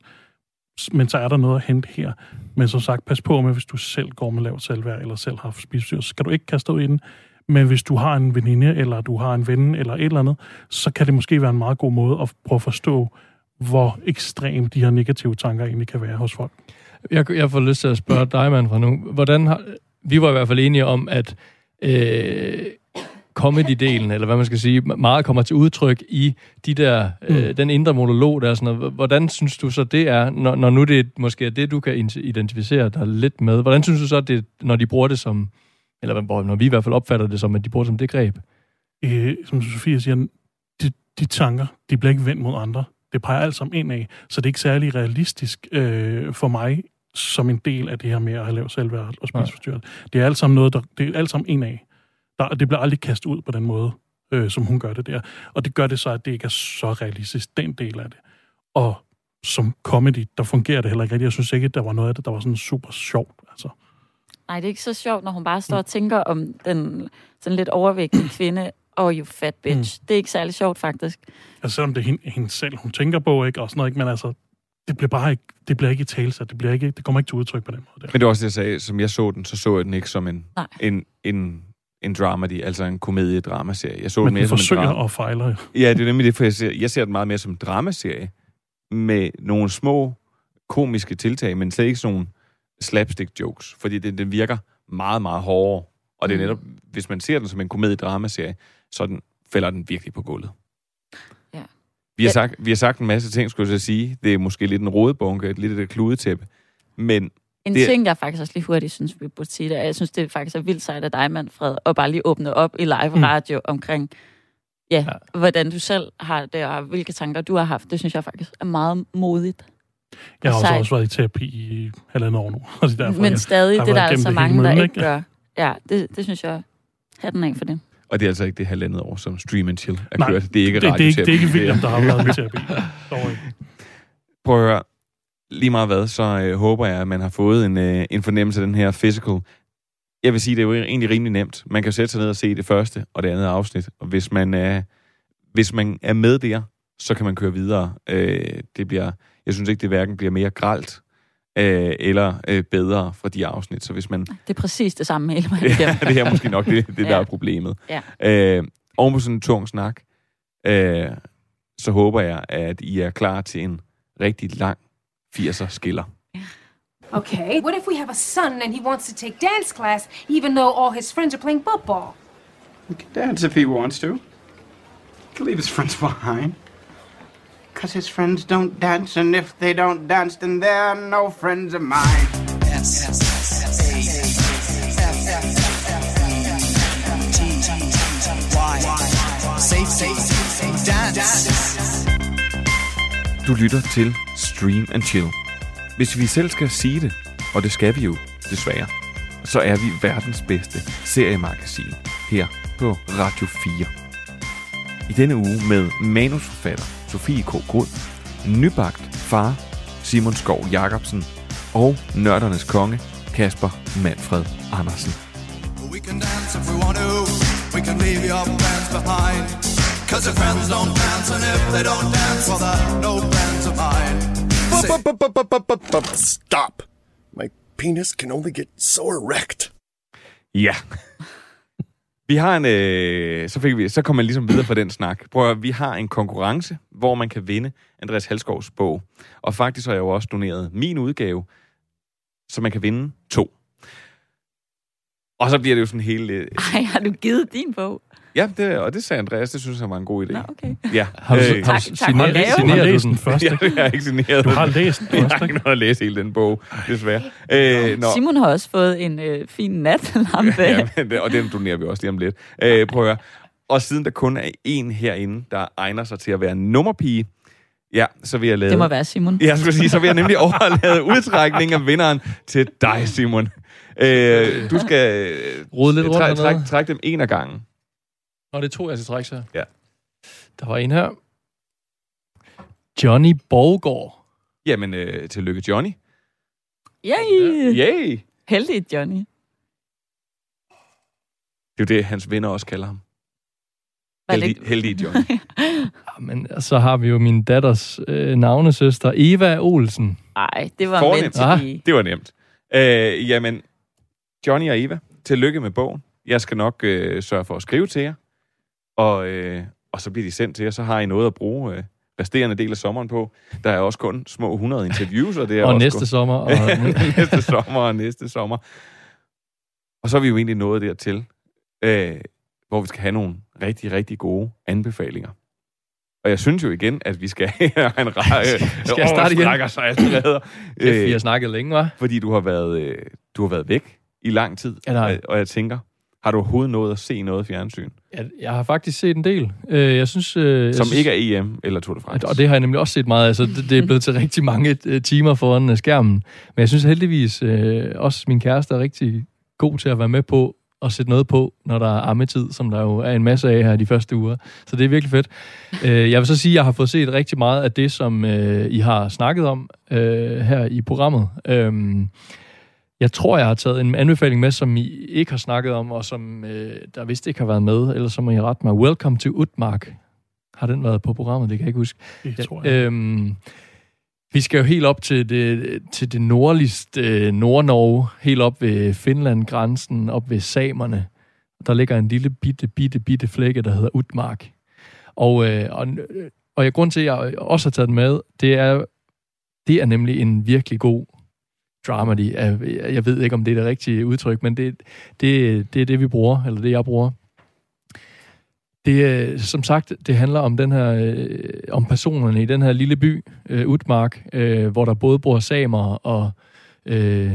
men så er der noget at hente her. Men som sagt, pas på med, hvis du selv går med lavt selvværd, eller selv har spisestyr, så skal du ikke kaste ud i den. Men hvis du har en veninde, eller du har en ven, eller et eller andet, så kan det måske være en meget god måde at prøve at forstå, hvor ekstrem de her negative tanker egentlig kan være hos folk. Jeg, jeg får lyst til at spørge dig, mand, fra nu. Hvordan har, vi var i hvert fald enige om, at øh, comedy-delen, eller hvad man skal sige, meget kommer til udtryk i de der, øh, Mm. den indre monolog der. Sådan noget. Hvordan synes du så, det er, når, når nu det måske er det, du kan identificere dig lidt med? Hvordan synes du så, det, når de bruger det som, eller når vi i hvert fald opfatter det som, at de bruger det som det greb? øh, som Sofie siger, de, de tanker, de bliver ikke vendt mod andre. Det peger alt sammen ind af, så det er ikke særlig realistisk øh, for mig som en del af det her med at have lavt selvværd og spiseforstyrrelse. Det er alt sammen noget, der, det er alt sammen ind af. Der, det bliver aldrig kastet ud på den måde, øh, som hun gør det der. Og det gør det så, at det ikke er så realistisk, den del af det. Og som comedy, der fungerer det heller ikke rigtigt. Jeg synes ikke, at der var noget af det, der var sådan super sjovt. Altså. Nej, det er ikke så sjovt, når hun bare står og tænker om den sådan lidt overvægtige kvinde, og oh, you fat bitch. Mm. Det er ikke særlig sjovt, faktisk. Altså selvom det er hende, hende selv, hun tænker på, ikke? Og sådan noget, ikke? Men altså, det bliver bare ikke, det bliver ikke i talesat. Det, bliver ikke, det kommer ikke til udtryk på den måde. Der. Men det var også det, jeg sagde. Som jeg så den, så så jeg den ikke som en, Nej. en, en, en dramedy, altså en komedie-dramaserie. Jeg så Men den mere den som en forsøger drama. og fejler. Ja, det er nemlig det, for jeg ser, jeg ser den meget mere som en dramaserie, med nogle små komiske tiltag, men slet ikke sådan nogle slapstick-jokes, fordi den, den virker meget, meget hårdere. Og det er Mm. netop, hvis man ser den som en komedie-dramaserie, så den, falder den virkelig på gulvet. Vi har, Ja. sagt, vi har sagt en masse ting, skulle jeg så sige. Det er måske lidt en rodebunke, et lidt et kludetæppe. Men En det, ting, jeg faktisk også lige hurtigt synes, vi burde sige, det er, jeg synes, det faktisk er vildt sejt af dig, Manfred, at bare lige åbne op i live Mm. radio omkring, ja, ja, hvordan du selv har det, og hvilke tanker du har haft. Det synes jeg faktisk er meget modigt. Jeg har også, Sejt. også været i terapi i halvandet år nu. Og det er derfor, Men jeg stadig, det der er igennem så det mange, hele der møllen, ikke gør. Ja, det, det synes jeg, hatten af for det. Og det er altså ikke det halvandet år, som Stream and Chill er Nej, kørt. Det er ikke det, det, er ikke, det er ikke. William, der har været terapi. Ikke. Prøv at høre. Lige meget hvad, så øh, håber jeg, at man har fået en, øh, en fornemmelse af den her physical. Jeg vil sige, det er jo egentlig rimelig nemt. Man kan sætte sig ned og se det første og det andet afsnit. Og hvis man er, hvis man er med der, så kan man køre videre. Øh, det bliver, jeg synes ikke, det hverken bliver mere gralt øh, eller øh, bedre fra de afsnit. Så hvis man... Det er præcis det samme hele vejen Ja, det er måske nok det, det der Ja. er problemet. Ja. Øh, oven på sådan en tung snak, øh, så håber jeg, at I er klar til en rigtig lang 80'er skiller. Okay, what if we have a son and he wants to take dance class even though all his friends are playing football? He can dance if he wants to. He can leave his friends behind. Because his friends don't dance, and if they don't dance, then they're no friends of mine. S, S, S, A, F, F, G, Y, safe, safe, dance. Du lytter til Stream and Chill. Hvis vi selv skal sige det, og det skal vi jo desværre, så er vi verdens bedste seriemagasin her på Radio 4. I denne uge med manusforfatter Sofie K. Grud, nybagt far Simon Skov Jacobsen og nørdernes konge Kasper Manfred Andersen. We can dance if we want to. We can leave your friends behind. Cause your friends don't dance, and if they don't dance, well, they're no friends of mine. Stop! My penis can only get so erect. Ja. Vi har en, øh, så, fik vi, så kom man ligesom videre fra den snak. Prøv at, vi har en konkurrence, hvor man kan vinde Andreas Halskovs bog. Og faktisk har jeg jo også doneret min udgave, så man kan vinde to. Og så bliver det jo sådan helt... Øh, Ej, har du givet din bog? Ja, det, og det sagde Andreas, det synes jeg var en god idé. Nå, okay. Ja. Har du, Øh, har du Tak- tak signerer Du har du læst den? den første. Ja, jeg har ikke signeret Du har læst den Jeg først, har ikke? noget at læse hele den bog, desværre. Øh, nå. Simon har også fået en øh, fin natlampe. Ja, det- og den donerer vi også lige om lidt. Øh, prøv at høre. Og siden der kun er en herinde, der egner sig til at være nummerpige, ja, så vil jeg lade... Det må være Simon. Ja, jeg skulle sige, så vil jeg nemlig overlade udtrækning af vinderen til dig, Simon. Øh, du skal øh, Rode lidt rundt træk, træk, træk dem en af gangen. Nå, det tror jeg skal trække sig. Ja. Der var en her. Johnny Borgård. Jamen, øh, tillykke, Johnny. Yay! Yay! Heldig, Johnny. Det er jo det, hans venner også kalder ham. Heldig, heldig Johnny. Men så har vi jo min datters øh, navnesøster, Eva Olsen. Ej, det var Fornemt. to Ah. Det var nemt. Øh, jamen, Johnny og Eva, tillykke med bogen. Jeg skal nok øh, sørge for at skrive til jer. Og, øh, og så bliver de sendt til jer. Så har I noget at bruge øh, resterende del af sommeren på. Der er også kun små 100 interviews. Og, det er Og også næste kun- sommer. Og, næste sommer og næste sommer. Og så er vi jo egentlig nået dertil, øh, hvor vi skal have nogle rigtig, rigtig gode anbefalinger. Og jeg synes jo igen, at vi skal have en række... Skal jeg starte igen? Sig allerede. Kæft, vi har snakket længe, var. Fordi du har været, øh, du har været væk i lang tid. Ja, og jeg tænker, har du overhovedet nået at se noget fjernsyn, Jeg, jeg har faktisk set en del. Øh, jeg synes... Øh, jeg som synes, ikke er EM eller Tour de France? Og det har jeg nemlig også set meget så det, det er blevet til rigtig mange øh, timer foran øh, skærmen. Men jeg synes heldigvis øh, også, min kæreste er rigtig god til at være med på at sætte noget på, når der er ammetid, som der jo er en masse af her de første uger. Så det er virkelig fedt. Øh, jeg vil så sige, at jeg har fået set rigtig meget af det, som øh, I har snakket om øh, her i programmet. Øhm, jeg tror, jeg har taget en anbefaling med, som I ikke har snakket om, og som øh, der vist ikke har været med, ellers så må I rette mig. Welcome to Utmark. Har den været på programmet? Det kan jeg ikke huske. Det tror jeg. Øhm, vi skal jo helt op til det, til det nordligste øh, Nordnorge, helt op ved Finland-grænsen, op ved samerne. Der ligger en lille bitte, bitte, bitte flække, der hedder Utmark. Og, øh, og, og jeg, grund til, at jeg også har taget den med, det er, det er nemlig en virkelig god dramedy. Jeg, jeg ved ikke, om det er det rigtige udtryk, men det, det, det er det, vi bruger, eller det, jeg bruger. Det, er, som sagt, det handler om den her, øh, om personerne i den her lille by, øh, Utmark, øh, hvor der både bor samer og, øh,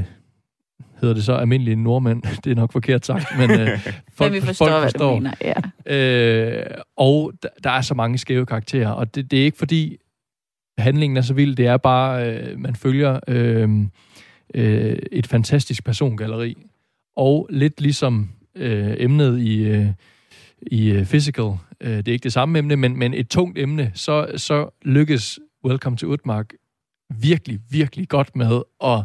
hedder det så almindelige nordmænd, det er nok forkert sagt, men øh, Men vi forstår, hvad du mener, ja. Øh, og der, der er så mange skæve karakterer, og det, det er ikke fordi handlingen er så vild, det er bare, øh, man følger øh, øh, et fantastisk persongalleri. Og lidt ligesom øh, emnet i, øh, i øh, Physical, øh, det er ikke det samme emne, men, men et tungt emne, så, så lykkes Welcome to Utmark virkelig, virkelig godt med at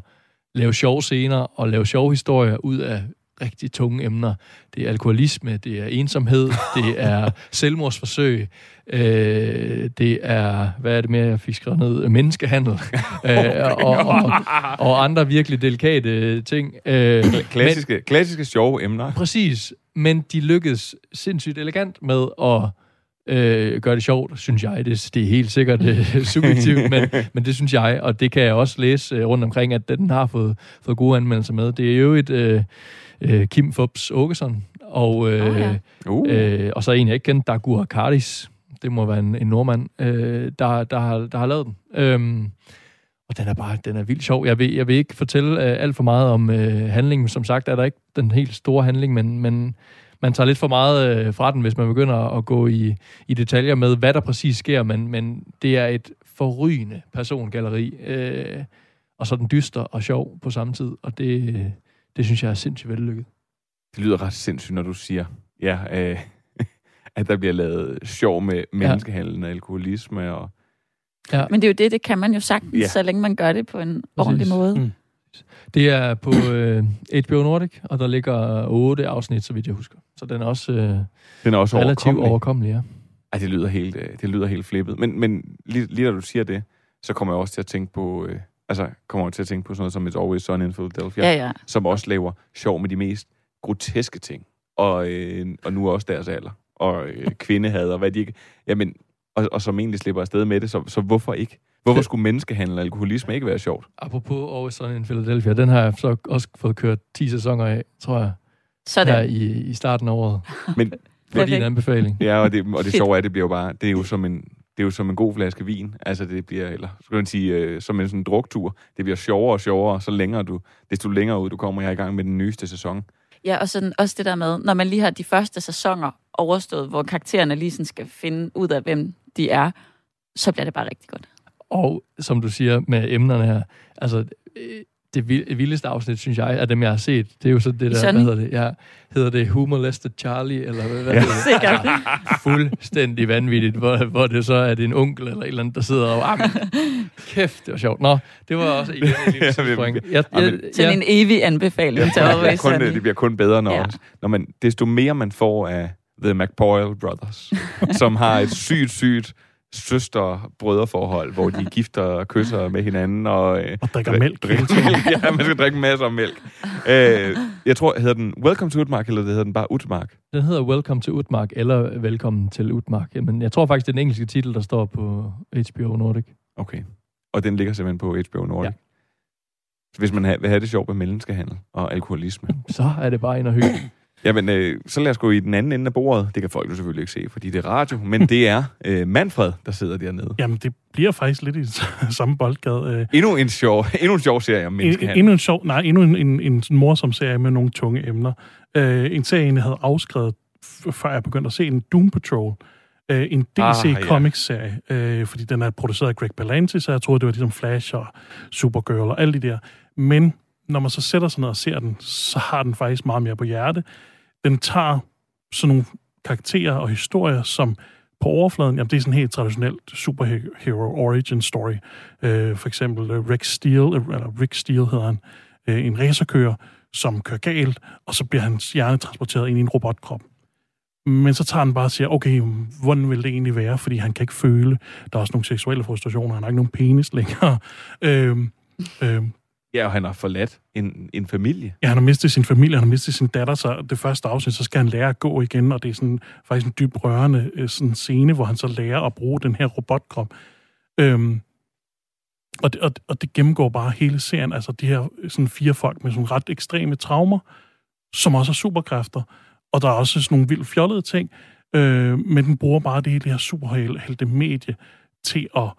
lave sjove scener og lave sjove historier ud af rigtig tunge emner. Det er alkoholisme, det er ensomhed, det er selvmordsforsøg, øh, det er, hvad er det mere, jeg fik skrevet ned? Menneskehandel, øh, og, og, og andre virkelig delikate ting. Øh, Klassiske, klassiske sjove emner. Præcis, men de lykkedes sindssygt elegant med at øh, gøre det sjovt, synes jeg. Det, det er helt sikkert øh, subjektivt, men, men det synes jeg, og det kan jeg også læse øh, rundt omkring, at den har fået, fået gode anmeldelser med. Det er jo et øh, øh, Kim Fubs Åkesson, og, øh, Åh, ja. Uh. øh, og så en, jeg ikke kender, Dagur Kardis. Det må være en, en nordmand, øh, der, der, har, der har lavet den. Øhm, og den er bare, den er vildt sjov. Jeg vil, jeg vil ikke fortælle øh, alt for meget om øh, handlingen. Som sagt er der ikke den helt store handling, men, men man tager lidt for meget øh, fra den, hvis man begynder at gå i, i detaljer med, hvad der præcis sker. Men, men det er et forrygende persongalleri. Øh, og så den dyster og sjov på samme tid. Og det, det synes jeg er sindssygt vellykket. Det lyder ret sindssygt, når du siger, ja, øh, at der bliver lavet sjov med menneskehandel og alkoholisme. Og, Ja. Men det er jo det, det kan man jo sagtens, Ja. så længe man gør det på en ordentlig måde. Mm. Det er på øh, HBO Nordic, og der ligger otte afsnit, så vidt jeg husker. Så den er også, øh, den er også relativt overkommelig. overkommelig. Ja. Ej, det lyder helt, øh, det lyder helt flippet. Men, men lige, lige da du siger det, så kommer jeg også til at tænke på, øh, altså kommer til at tænke på sådan noget som It's Always Sunny in Philadelphia, Ja, ja. som også laver sjov med de mest groteske ting. Og, øh, og nu også deres alder. Og øh, kvindehad og hvad de ikke... Jamen, og, og som egentlig slipper afsted med det, så, så hvorfor ikke? Hvorfor skulle menneskehandel og alkoholisme ikke være sjovt? Apropos Always Sunny in Philadelphia, den har jeg så også fået kørt 10 sæsoner af, tror jeg, Sådan. her i, i starten af året. Men for din anbefaling. Ja, og det, og det sjove er, at det bliver jo bare, det er jo som en, det er jo som en god flaske vin. Altså det bliver, eller skal man sige, øh, som en sådan druktur. Det bliver sjovere og sjovere, så længere du, desto længere ud du kommer her i gang med den nyeste sæson. Ja, og sådan, også det der med, når man lige har de første sæsoner overstået, hvor karaktererne lige sådan skal finde ud af, hvem de er, så bliver det bare rigtig godt. Og som du siger med emnerne her, altså øh, det vild- vildeste afsnit, synes jeg, af dem, jeg har set, det er jo så det der, Sådan. hvad hedder det? Ja, hedder det Who Molested Charlie, eller hvad, hvad Ja. hedder det? Sikkert. Altså, fuldstændig vanvittigt, hvor, hvor det så er det en onkel eller et eller andet, der sidder og... Ah, kæft, det var sjovt. Nå, det var også en lille Ja, men- Jeg, Ja, jeg, men- Sådan en evig anbefaling til det, bliver Always kun, det bliver kun bedre, når, Ja. ja. når man, desto mere man får af The McPoyle Brothers, som har et sygt, sygt søster-brødreforhold, hvor de gifter og kysser med hinanden. Og, øh, Og drikker mælk. Drikker mælk. ja, man skal drikke masser af mælk. Øh, jeg tror, hedder den Welcome to Utmark, eller det hedder den bare Utmark? Den hedder Welcome to Utmark, eller Velkommen til Utmark. Men jeg tror faktisk, det er den engelske titel, der står på HBO Nordic. Okay. Og den ligger simpelthen på HBO Nordic. Ja. Hvis man vil have det sjovt med menneskehandel og alkoholisme. Så er det bare ind og hygge. Jamen, øh, så lad os gå i den anden ende af bordet. Det kan folk jo selvfølgelig ikke se, fordi det er radio. Men det er øh, Manfred, der sidder dernede. Jamen, det bliver faktisk lidt i samme boldgade. Øh, Endnu en sjov, endnu en sjov serie om En, menneskehandel. endnu en sjov, nej, endnu en, en, en morsom serie med nogle tunge emner. Øh, en serie, jeg havde afskrevet, før jeg begyndte at se en Doom Patrol. Øh, en DC Ah, ah, ja. Comics-serie, øh, fordi den er produceret af Greg Berlanti, så jeg troede, det var ligesom Flash og Supergirl og alle de der. Men når man så sætter sig ned og ser den, så har den faktisk meget mere på hjerte. Den tager sådan nogle karakterer og historier, som på overfladen, jamen det er sådan en helt traditionelt superhero origin story. Øh, for eksempel øh, Rick Steele, øh, eller Rick Steele hedder han, øh, en racerkører, som kører galt, og så bliver hans hjerne transporteret ind i en robotkrop. Men så tager han bare og siger, okay, hvordan vil det egentlig være? Fordi han kan ikke føle. Der er også nogle seksuelle frustrationer. Han har ikke nogen penis længere. Øh, øh, Ja, og han har forladt en, en familie. Ja, han har mistet sin familie, han har mistet sin datter, så det første afsnit, så skal han lære at gå igen, og det er sådan, faktisk en dyb rørende øh, sådan scene, hvor han så lærer at bruge den her robotkrop. Øhm, og, det, og, og det gennemgår bare hele serien, altså de her øh, sådan fire folk med sådan ret ekstreme traumer, som også har superkræfter, og der er også sådan nogle vildt fjollede ting, øh, men den bruger bare det hele det her superhelte medie til at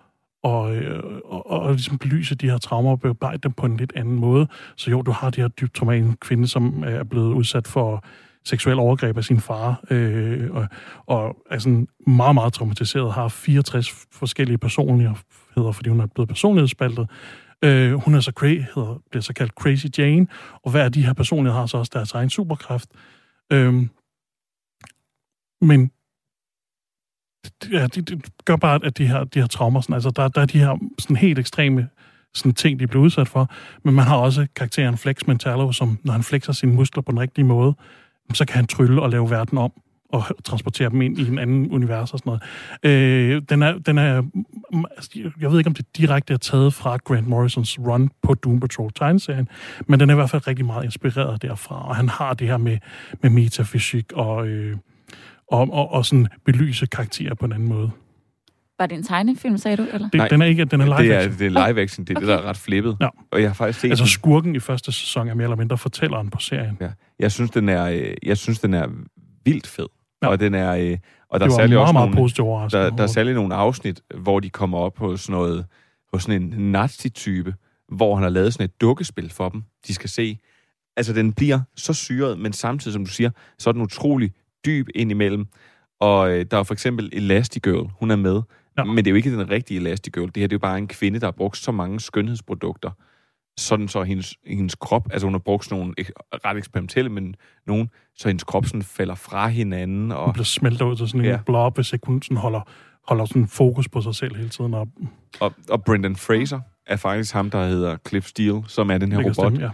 og, øh, og, og, og ligesom belyse de her traumer og bearbejde dem på en lidt anden måde. Så jo, du har de her dybt traumatiske kvinde, som er blevet udsat for seksuel overgreb af sin far, øh, og, og er sådan meget, meget traumatiseret, har 64 forskellige personligheder, fordi hun er blevet personlighedsspaltet. Øh, hun er så cra- hedder, bliver så kaldt Crazy Jane, og hver af de her personligheder har så også deres egen superkraft. Øh, men ja, det, det gør bare, at de her, de her traumer, sådan, altså der, der er de her sådan helt ekstreme sådan ting, de bliver udsat for, men man har også karakteren Flex Mentallo, som når han flexer sine muskler på den rigtige måde, så kan han trylle og lave verden om og transportere dem ind i en anden univers og sådan noget. Øh, den er, den er, mm, altså, jeg ved ikke, om det direkte er taget fra Grant Morrisons run på Doom Patrol tegneserien, men den er i hvert fald rigtig meget inspireret derfra, og han har det her med, med metafysik og, øh, og, og, og sådan belyse karakterer på en anden måde. Var det en tegnefilm, sagde du? Eller? Det, den er ikke, den er live det er, action. det er live action. Det er okay. det, der er ret flippet. Ja. Og jeg har faktisk set Altså den. skurken i første sæson er mere eller mindre fortælleren på serien. Ja. Jeg synes, den er, øh, jeg synes, den er vildt fed. Ja. Og den er, øh, og der Det er var særlig meget, også meget nogle, positiv overraskelse der, der er særlig nogle afsnit, hvor de kommer op på sådan noget, hos sådan en nazi-type, hvor han har lavet sådan et dukkespil for dem, de skal se. Altså, den bliver så syret, men samtidig, som du siger, så er den utrolig dyb indimellem. Og øh, der er for eksempel Elastigirl, hun er med. Ja. Men det er jo ikke den rigtige Elastigirl. Det her det er jo bare en kvinde, der har brugt så mange skønhedsprodukter, sådan så hendes, hendes krop, altså hun har brugt sådan nogle ret eksperimentelle, men nogen, så hendes krop sådan falder fra hinanden. Og, Hun bliver smeltet ud til sådan en Ja. blob, hvis ikke hun sådan holder, holder sådan fokus på sig selv hele tiden. Og og, og Brendan Fraser er faktisk ham, der hedder Cliff Steele, som er den her robot. stemme, ja.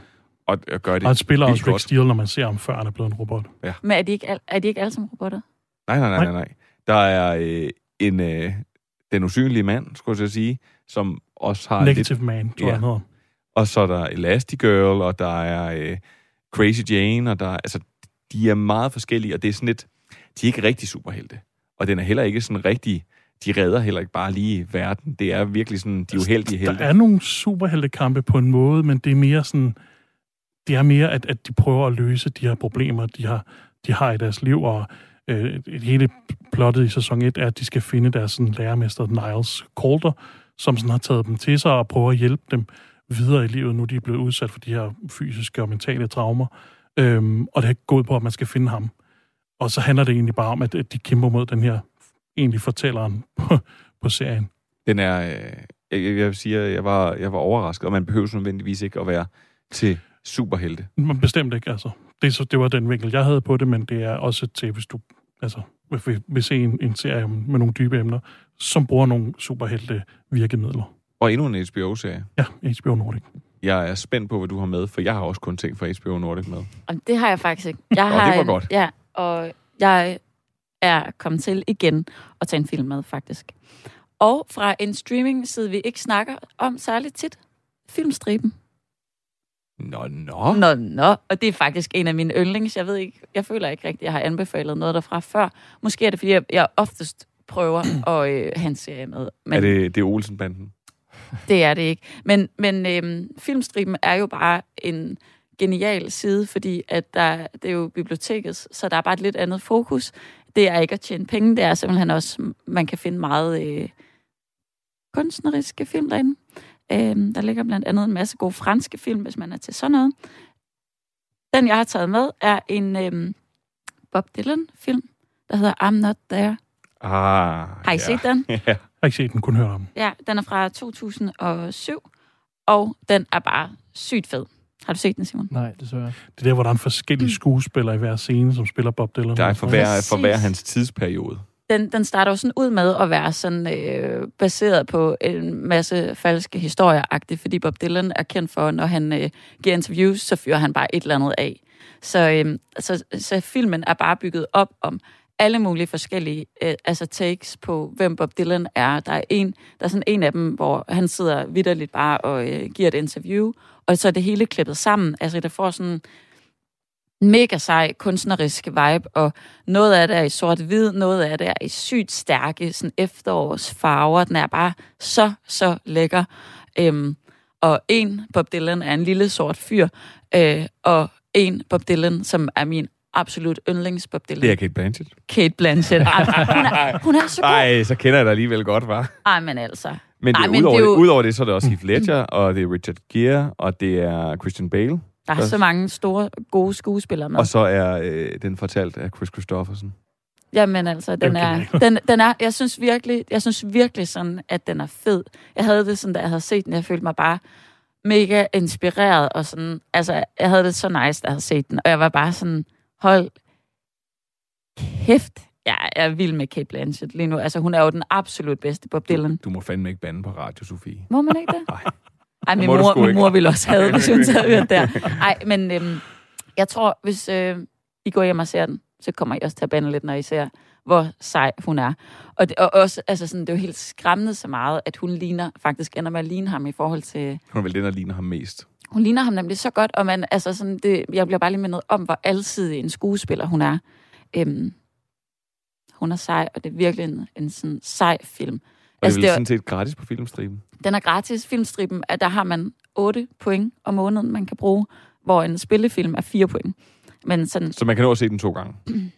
Og, og gør det og han spiller også Rick. Steele, når man ser ham, før han er blevet en robot. Ja. Men er de ikke, al- er de ikke alle sammen robotter? Nej, nej, nej, nej, nej. Der er øh, en, øh, den usynlige mand, skulle jeg sige, som også har Negative lidt... Man, tror jeg, han hedder. Og så er der Elastigirl, og der er øh, Crazy Jane, og der er, altså, de er meget forskellige, og det er sådan lidt, de er ikke rigtig superhelte. Og den er heller ikke sådan rigtig, de redder heller ikke bare lige verden. Det er virkelig sådan, de er uheldige helte. Der er nogle superheltekampe på en måde, men det er mere sådan, det er mere, at, at de prøver at løse de her problemer, de har, de har i deres liv, og Øh, et- hele plottet i sæson 1 er, at de skal finde deres sådan, lærermester Niles Calder, som sådan har taget dem til sig og prøver at hjælpe dem videre i livet, nu de er blevet udsat for de her fysiske og mentale traumer. Øhm, og det er gået på, at man skal finde ham. Og så handler det egentlig bare om, at at de kæmper mod den her egentlig fortælleren på, på serien. Den er... Øh, jeg, jeg vil sige, at jeg var, jeg var overrasket, og man behøver nødvendigvis ikke at være til superhelte. Men bestemt ikke, altså. Det, så, det var den vinkel, jeg havde på det, men det er også til, hvis du altså, vil, vil se en, en serie med nogle dybe emner, som bruger nogle superhelte virkemidler. Og endnu en HBO-serie. Ja, HBO Nordic. Jeg er spændt på, hvad du har med, for jeg har også kun ting fra HBO Nordic med. Og det har jeg faktisk ikke. Jeg har det var godt. Ja, og jeg er kommet til igen at tage en film med, faktisk. Og fra en streaming-side, vi ikke snakker om særligt tit. Filmstriben. Nå, nå. Nå, nå. Og det er faktisk en af mine yndlings. Jeg ved ikke, jeg føler ikke rigtigt, jeg har anbefalet noget derfra før. Måske er det, fordi jeg, jeg oftest prøver at øh, have en serie med. Men... Er det, det er Olsen-banden? Det er det ikke. Men, men øhm, filmstriben er jo bare en genial side, fordi at der, det er jo biblioteket, så der er bare et lidt andet fokus. Det er ikke at tjene penge, det er simpelthen også, man kan finde meget øh, kunstneriske film derinde. Øhm, der ligger blandt andet en masse gode franske film, hvis man er til sådan noget. Den, jeg har taget med, er en øhm, Bob Dylan-film, der hedder I'm Not There. Ah, Har I set den? ja. Jeg har ikke set den, kun hørt om. Ja, den er fra 2007, og den er bare sygt fed. Har du set den, Simon? Nej, desværre. Det er der, hvor der er en forskellige skuespillere i hver scene, som spiller Bob Dylan. Der er for hver, for hver hans tidsperiode. Den, den starter jo sådan ud med at være sådan øh, baseret på en masse falske historier fordi Bob Dylan er kendt for, når han øh, giver interviews, så fyrer han bare et eller andet af. Så, øh, så, så filmen er bare bygget op om alle mulige forskellige øh, altså takes på, hvem Bob Dylan er. Der er en, der er sådan en af dem, hvor han sidder vidderligt bare og øh, giver et interview, og så er det hele klippet sammen. Altså, det får sådan mega sej kunstnerisk vibe, og noget af det er i sort-hvid, noget af det er i sygt stærke sådan efterårsfarver. Den er bare så, så lækker. Øhm, og en Bob Dylan er en lille sort fyr, øh, og en Bob Dylan, som er min absolut yndlings Bob Dylan. Det er Kate Blanchett. Kate Blanchett. Ej, hun, er, hun er så god. Ej, så kender jeg dig alligevel godt, var. Ej, men altså. Men, Ej, det, udover, det er det, jo- udover det, så er det også Heath Ledger, og det er Richard Gere, og det er Christian Bale. Der er så mange store, gode skuespillere med. Og så er øh, den fortalt af Chris Christopherson. Jamen altså, den er, den, den er, jeg synes virkelig, jeg synes virkelig sådan, at den er fed. Jeg havde det sådan, da jeg havde set den, jeg følte mig bare mega inspireret, og sådan, altså, jeg havde det så nice, da jeg havde set den, og jeg var bare sådan, hold kæft, jeg er vild med Kate Blanchett lige nu. Altså, hun er jo den absolut bedste Bob Dylan. Du må fandme ikke bande på radio, Sofie. Må man ikke det? Nej. Ej, min mor, min mor ville også have hvis hun havde hørt der. Ej, men øhm, jeg tror, hvis øh, I går hjem og ser den, så kommer I også til at bande lidt, når I ser, hvor sej hun er. Og, det, og også, altså sådan, det er jo helt skræmmende så meget, at hun ligner, faktisk ender med at ligne ham i forhold til... Hun er vel den, der ligner ham mest. Hun ligner ham nemlig så godt, og man, altså sådan, det, jeg bliver bare lige mindet om, hvor alsidig en skuespiller hun er. Øhm, hun er sej, og det er virkelig en, en sådan sej film. Og altså, det er vel sådan set gratis på filmstriben. den er gratis. Filmstriben, at der har man 8 point om måneden, man kan bruge, hvor en spillefilm er 4 point. Men sådan, Så man kan nå at se den to gange.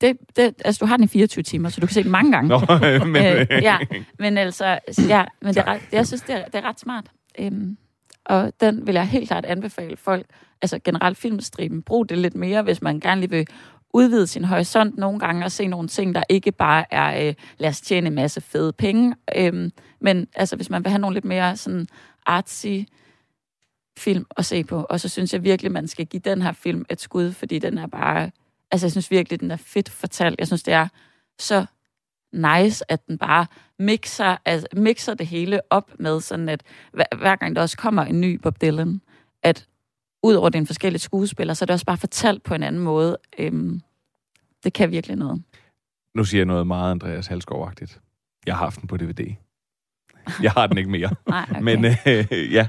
det, det, altså, du har den i 24 timer, så du kan se den mange gange. Nå, men- øh, ja, men altså, ja, men det er ret, jeg synes, det er, det er ret smart. Øhm, og den vil jeg helt klart anbefale folk, altså generelt filmstriben, brug det lidt mere, hvis man gerne lige vil udvide sin horisont nogle gange og se nogle ting, der ikke bare er, øh, lad os tjene en masse fede penge, øhm, men altså hvis man vil have nogle lidt mere sådan artsy film at se på, og så synes jeg virkelig, man skal give den her film et skud, fordi den er bare, altså jeg synes virkelig, den er fedt fortalt. Jeg synes, det er så nice, at den bare mixer, altså, mixer det hele op med sådan, at hver, hver gang der også kommer en ny Bob Dylan, at ud over den forskellige skuespillere, så er det også bare fortalt på en anden måde. Øhm, det kan virkelig noget. Nu siger jeg noget meget Andreas Halskov-agtigt. Jeg har haft den på DVD. Jeg har den ikke mere. Nej, okay. Men øh, ja.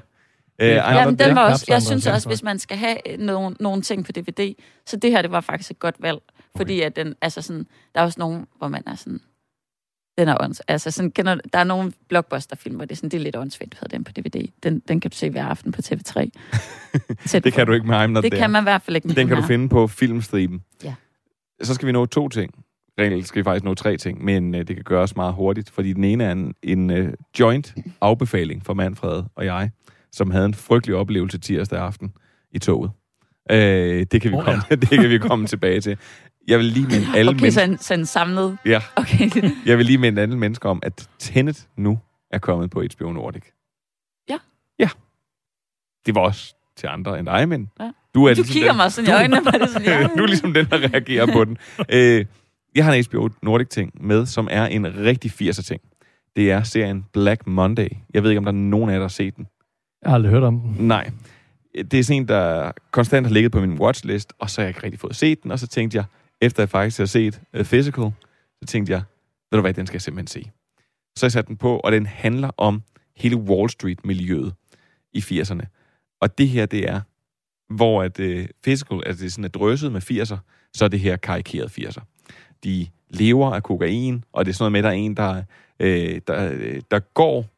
Øh, Ja, men den var også, jeg synes også, hvis man skal have øh, nogle, nogle ting på DVD, så det her, det var faktisk et godt valg. Fordi at den, altså sådan, der er også nogle, hvor man er sådan, den er ånds, altså sådan, kender, der er nogle blockbuster-film, hvor det er sådan, det er lidt åndssvagt, at have den på DVD. Den, den kan du se hver aften på TV3. Tæt Det kan du ikke med I'm Not Det There. kan man i hvert fald ikke med Den kan den du her. finde på filmstriben. Ja. så skal vi nå to ting. Reelt skal vi faktisk nå tre ting, men øh, det kan gøres meget hurtigt, fordi den ene er en, en øh, joint afbefaling for Manfred og jeg, som havde en frygtelig oplevelse tirsdag aften i toget. Øh, det, kan vi Åh, komme, det kan vi komme tilbage til. Jeg vil lige minde alle Okay, mennesker... så en, så en samlet... Ja. Okay. Jeg vil lige minde alle mennesker om, at Tenet nu er kommet på HBO Nordic. Ja. Ja. Det var også til andre end dig, men Ja. du er Du ligesom kigger den, mig sådan i øjnene, det sådan, ja. du er ligesom den, der reagerer på den. Øh, jeg har en HBO Nordic-ting med, som er en rigtig 80'er-ting. Det er serien Black Monday. Jeg ved ikke, om der er nogen af jer, der har set den. Jeg har aldrig hørt om den. Nej. Det er sådan en, der konstant har ligget på min watchlist, og så har jeg ikke rigtig fået set den, og så tænkte jeg, efter jeg faktisk har set uh, Physical, så tænkte jeg, ved du hvad, den skal jeg simpelthen se. Så jeg satte den på, og den handler om hele Wall Street-miljøet i 80'erne. Og det her, det er, hvor at, uh, Physical, altså det er sådan er drøset med 80'er, så er det her karikeret 80'er. De lever af kokain, og det er sådan noget med, at der er en, der, øh, der, øh, der går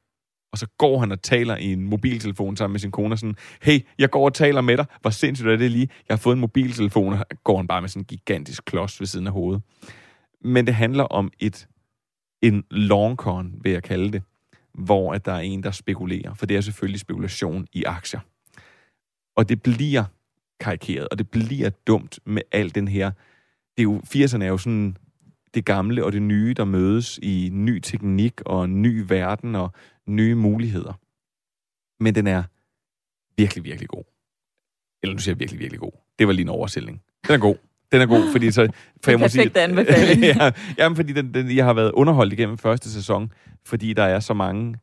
og så går han og taler i en mobiltelefon sammen med sin kone og sådan, hey, jeg går og taler med dig, hvor sindssygt er det lige, jeg har fået en mobiltelefon, og går han bare med sådan en gigantisk klods ved siden af hovedet. Men det handler om et, en long con, vil jeg kalde det, hvor at der er en, der spekulerer, for det er selvfølgelig spekulation i aktier. Og det bliver karikeret, og det bliver dumt med al den her, det er jo, 80'erne er jo sådan det gamle og det nye, der mødes i ny teknik og ny verden og nye muligheder. Men den er virkelig, virkelig god. Eller nu siger jeg virkelig, virkelig god. Det var lige en oversætning. Den er god. Den er god, fordi så... For Den perfekte anbefaling. ja, jamen, fordi den, den, jeg har været underholdt igennem første sæson, fordi der er så mange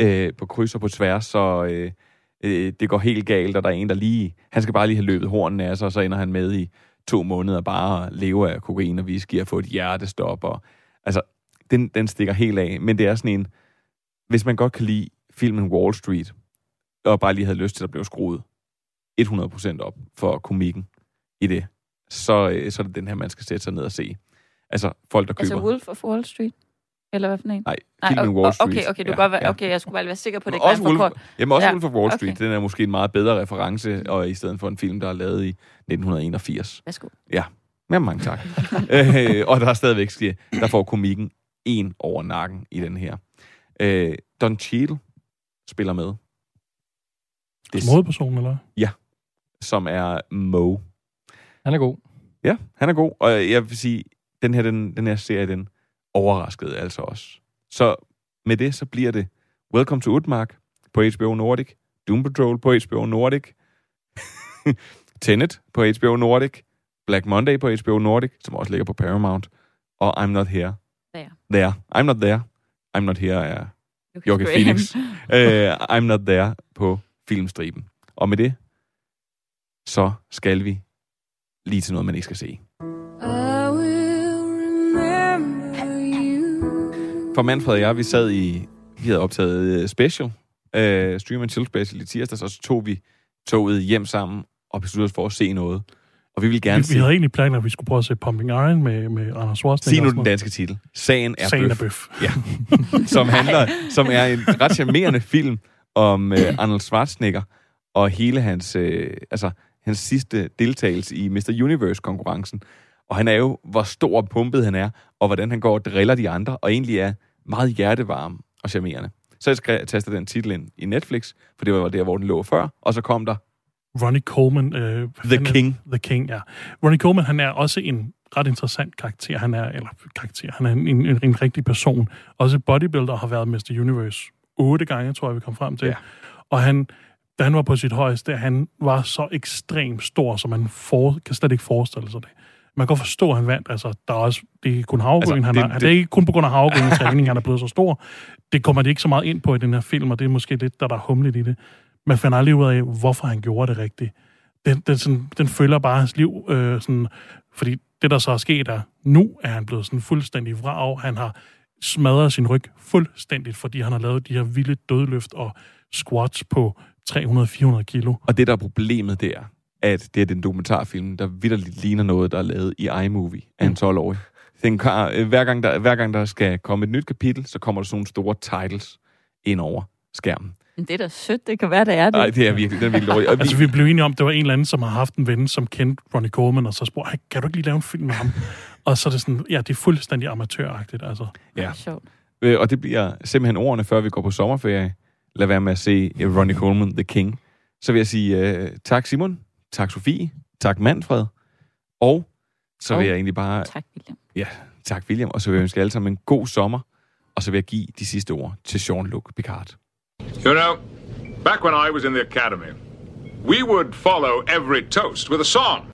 øh, på kryds og på tværs, så øh, øh, det går helt galt, og der er en, der lige... Han skal bare lige have løbet hornene af sig, og så ender han med i to måneder bare at leve af kokain og whisky og få et hjertestop. Og, altså, den, den stikker helt af. Men det er sådan en... Hvis man godt kan lide filmen Wall Street, og bare lige havde lyst til at blive skruet 100% op for komikken i det, så, øh, så er det den her, man skal sætte sig ned og se. Altså, folk, der køber... Altså Wolf of Wall Street? Eller hvad for en? Nej, filmen o- Wall Street. Okay, okay, du Ja, godt være, ja. okay, jeg skulle bare være sikker på, at det ikke var for jamen også Ja, Wolf of Wall Street, okay. den er måske en meget bedre reference, og i stedet for en film, der er lavet i 1981. Værsgo. Ja, ja mange tak. øh, og der er stadigvæk der får komikken en over nakken i den her. Øh, Don Cheadle spiller med. Det, Som hovedperson, eller? Ja, som er Mo. Han er god. Ja, han er god, og jeg vil sige, den her, den, den her serie, den overraskede altså også. Så med det, så bliver det Welcome to Utmark på HBO Nordic, Doom Patrol på HBO Nordic, Tenet på HBO Nordic, Black Monday på HBO Nordic, som også ligger på Paramount, og I'm Not Here. There. There. I'm Not There. I'm Not Here er Jokke. Phoenix. uh, I'm Not There på filmstriben. Og med det, så skal vi lige til noget, man ikke skal se. For Manfred og jeg, vi sad i, vi havde optaget øh, special, uh, Stream and Chill special i tirsdags, og så tog vi toget hjem sammen og besluttede os for at se noget. Og vi ville gerne Vi, se... vi havde egentlig planer, at vi skulle prøve at se Pumping Iron med, med Anders Schwarzenegger. Sig nu den danske titel. Sagen er Sagen er bøf. bøf. Ja. som handler, som er en ret charmerende film om øh, Arnold Schwarzenegger og hele hans, øh, altså, hans sidste deltagelse i Mr. Universe-konkurrencen. Og han er jo, hvor stor og pumpet han er, og hvordan han går og driller de andre, og egentlig er meget hjertevarm og charmerende. Så jeg skrev, tastede den titel ind i Netflix, for det var der, hvor den lå før, og så kom der Ronnie Coleman. Øh, The fanden er- King. The King, ja. Ronnie Coleman, han er også en ret interessant karakter. Han er, eller karakter, han er en, en, en rigtig person. Også bodybuilder har været Mr. Universe otte gange, tror jeg, vi kom frem til. Ja. Og han, da han var på sit højeste, han var så ekstremt stor, så man for, kan slet ikke forestille sig det. Man kan godt forstå, at han vandt. Altså, der er også, det er ikke kun havgryn, Altså, han det- har, det, er ikke kun på grund af havgryn træning, han er blevet så stor. Det kommer det ikke så meget ind på i den her film, og det er måske lidt, der, der er humligt i det. Man finder aldrig ud af, hvorfor han gjorde det rigtigt. Den, den, sådan, den følger bare hans liv, øh, sådan, fordi det, der så er sket, er, nu er han blevet sådan fuldstændig vrag. Han har smadret sin ryg fuldstændigt, fordi han har lavet de her vilde dødløft og squats på 300-400 kilo. Og det, der er problemet, det er, at det er den dokumentarfilm, der vidderligt ligner noget, der er lavet i iMovie af en 12-årig. Den kan, øh, hver, gang der, hver gang der skal komme et nyt kapitel, så kommer der sådan nogle store titles ind over skærmen. Men det er da sødt, det kan være, det er det. Nej, det er virkelig, det er virkelig dårligt. Og vi, Altså, vi blev enige om, at det var en eller anden, som har haft en ven, som kendte Ronnie Coleman, og så spurgte, "Hey, kan du ikke lige lave en film med ham? Og så er det sådan, ja, det er fuldstændig amatøragtigt, altså. ja. Sjovt. Øh, og det bliver simpelthen ordene, før vi går på sommerferie. Lad være med at se øh, Ronnie Coleman, The King. Så vil jeg sige uh, tak Simon, tak Sofie, tak Manfred, og så vil jeg egentlig bare... Tak, William. Ja, tak William, og så vil jeg ønske jer alle sammen en god sommer, og så vil jeg give de sidste ord til Jean-Luc Picard. You know, back when I was in the academy, we would follow every toast with a song.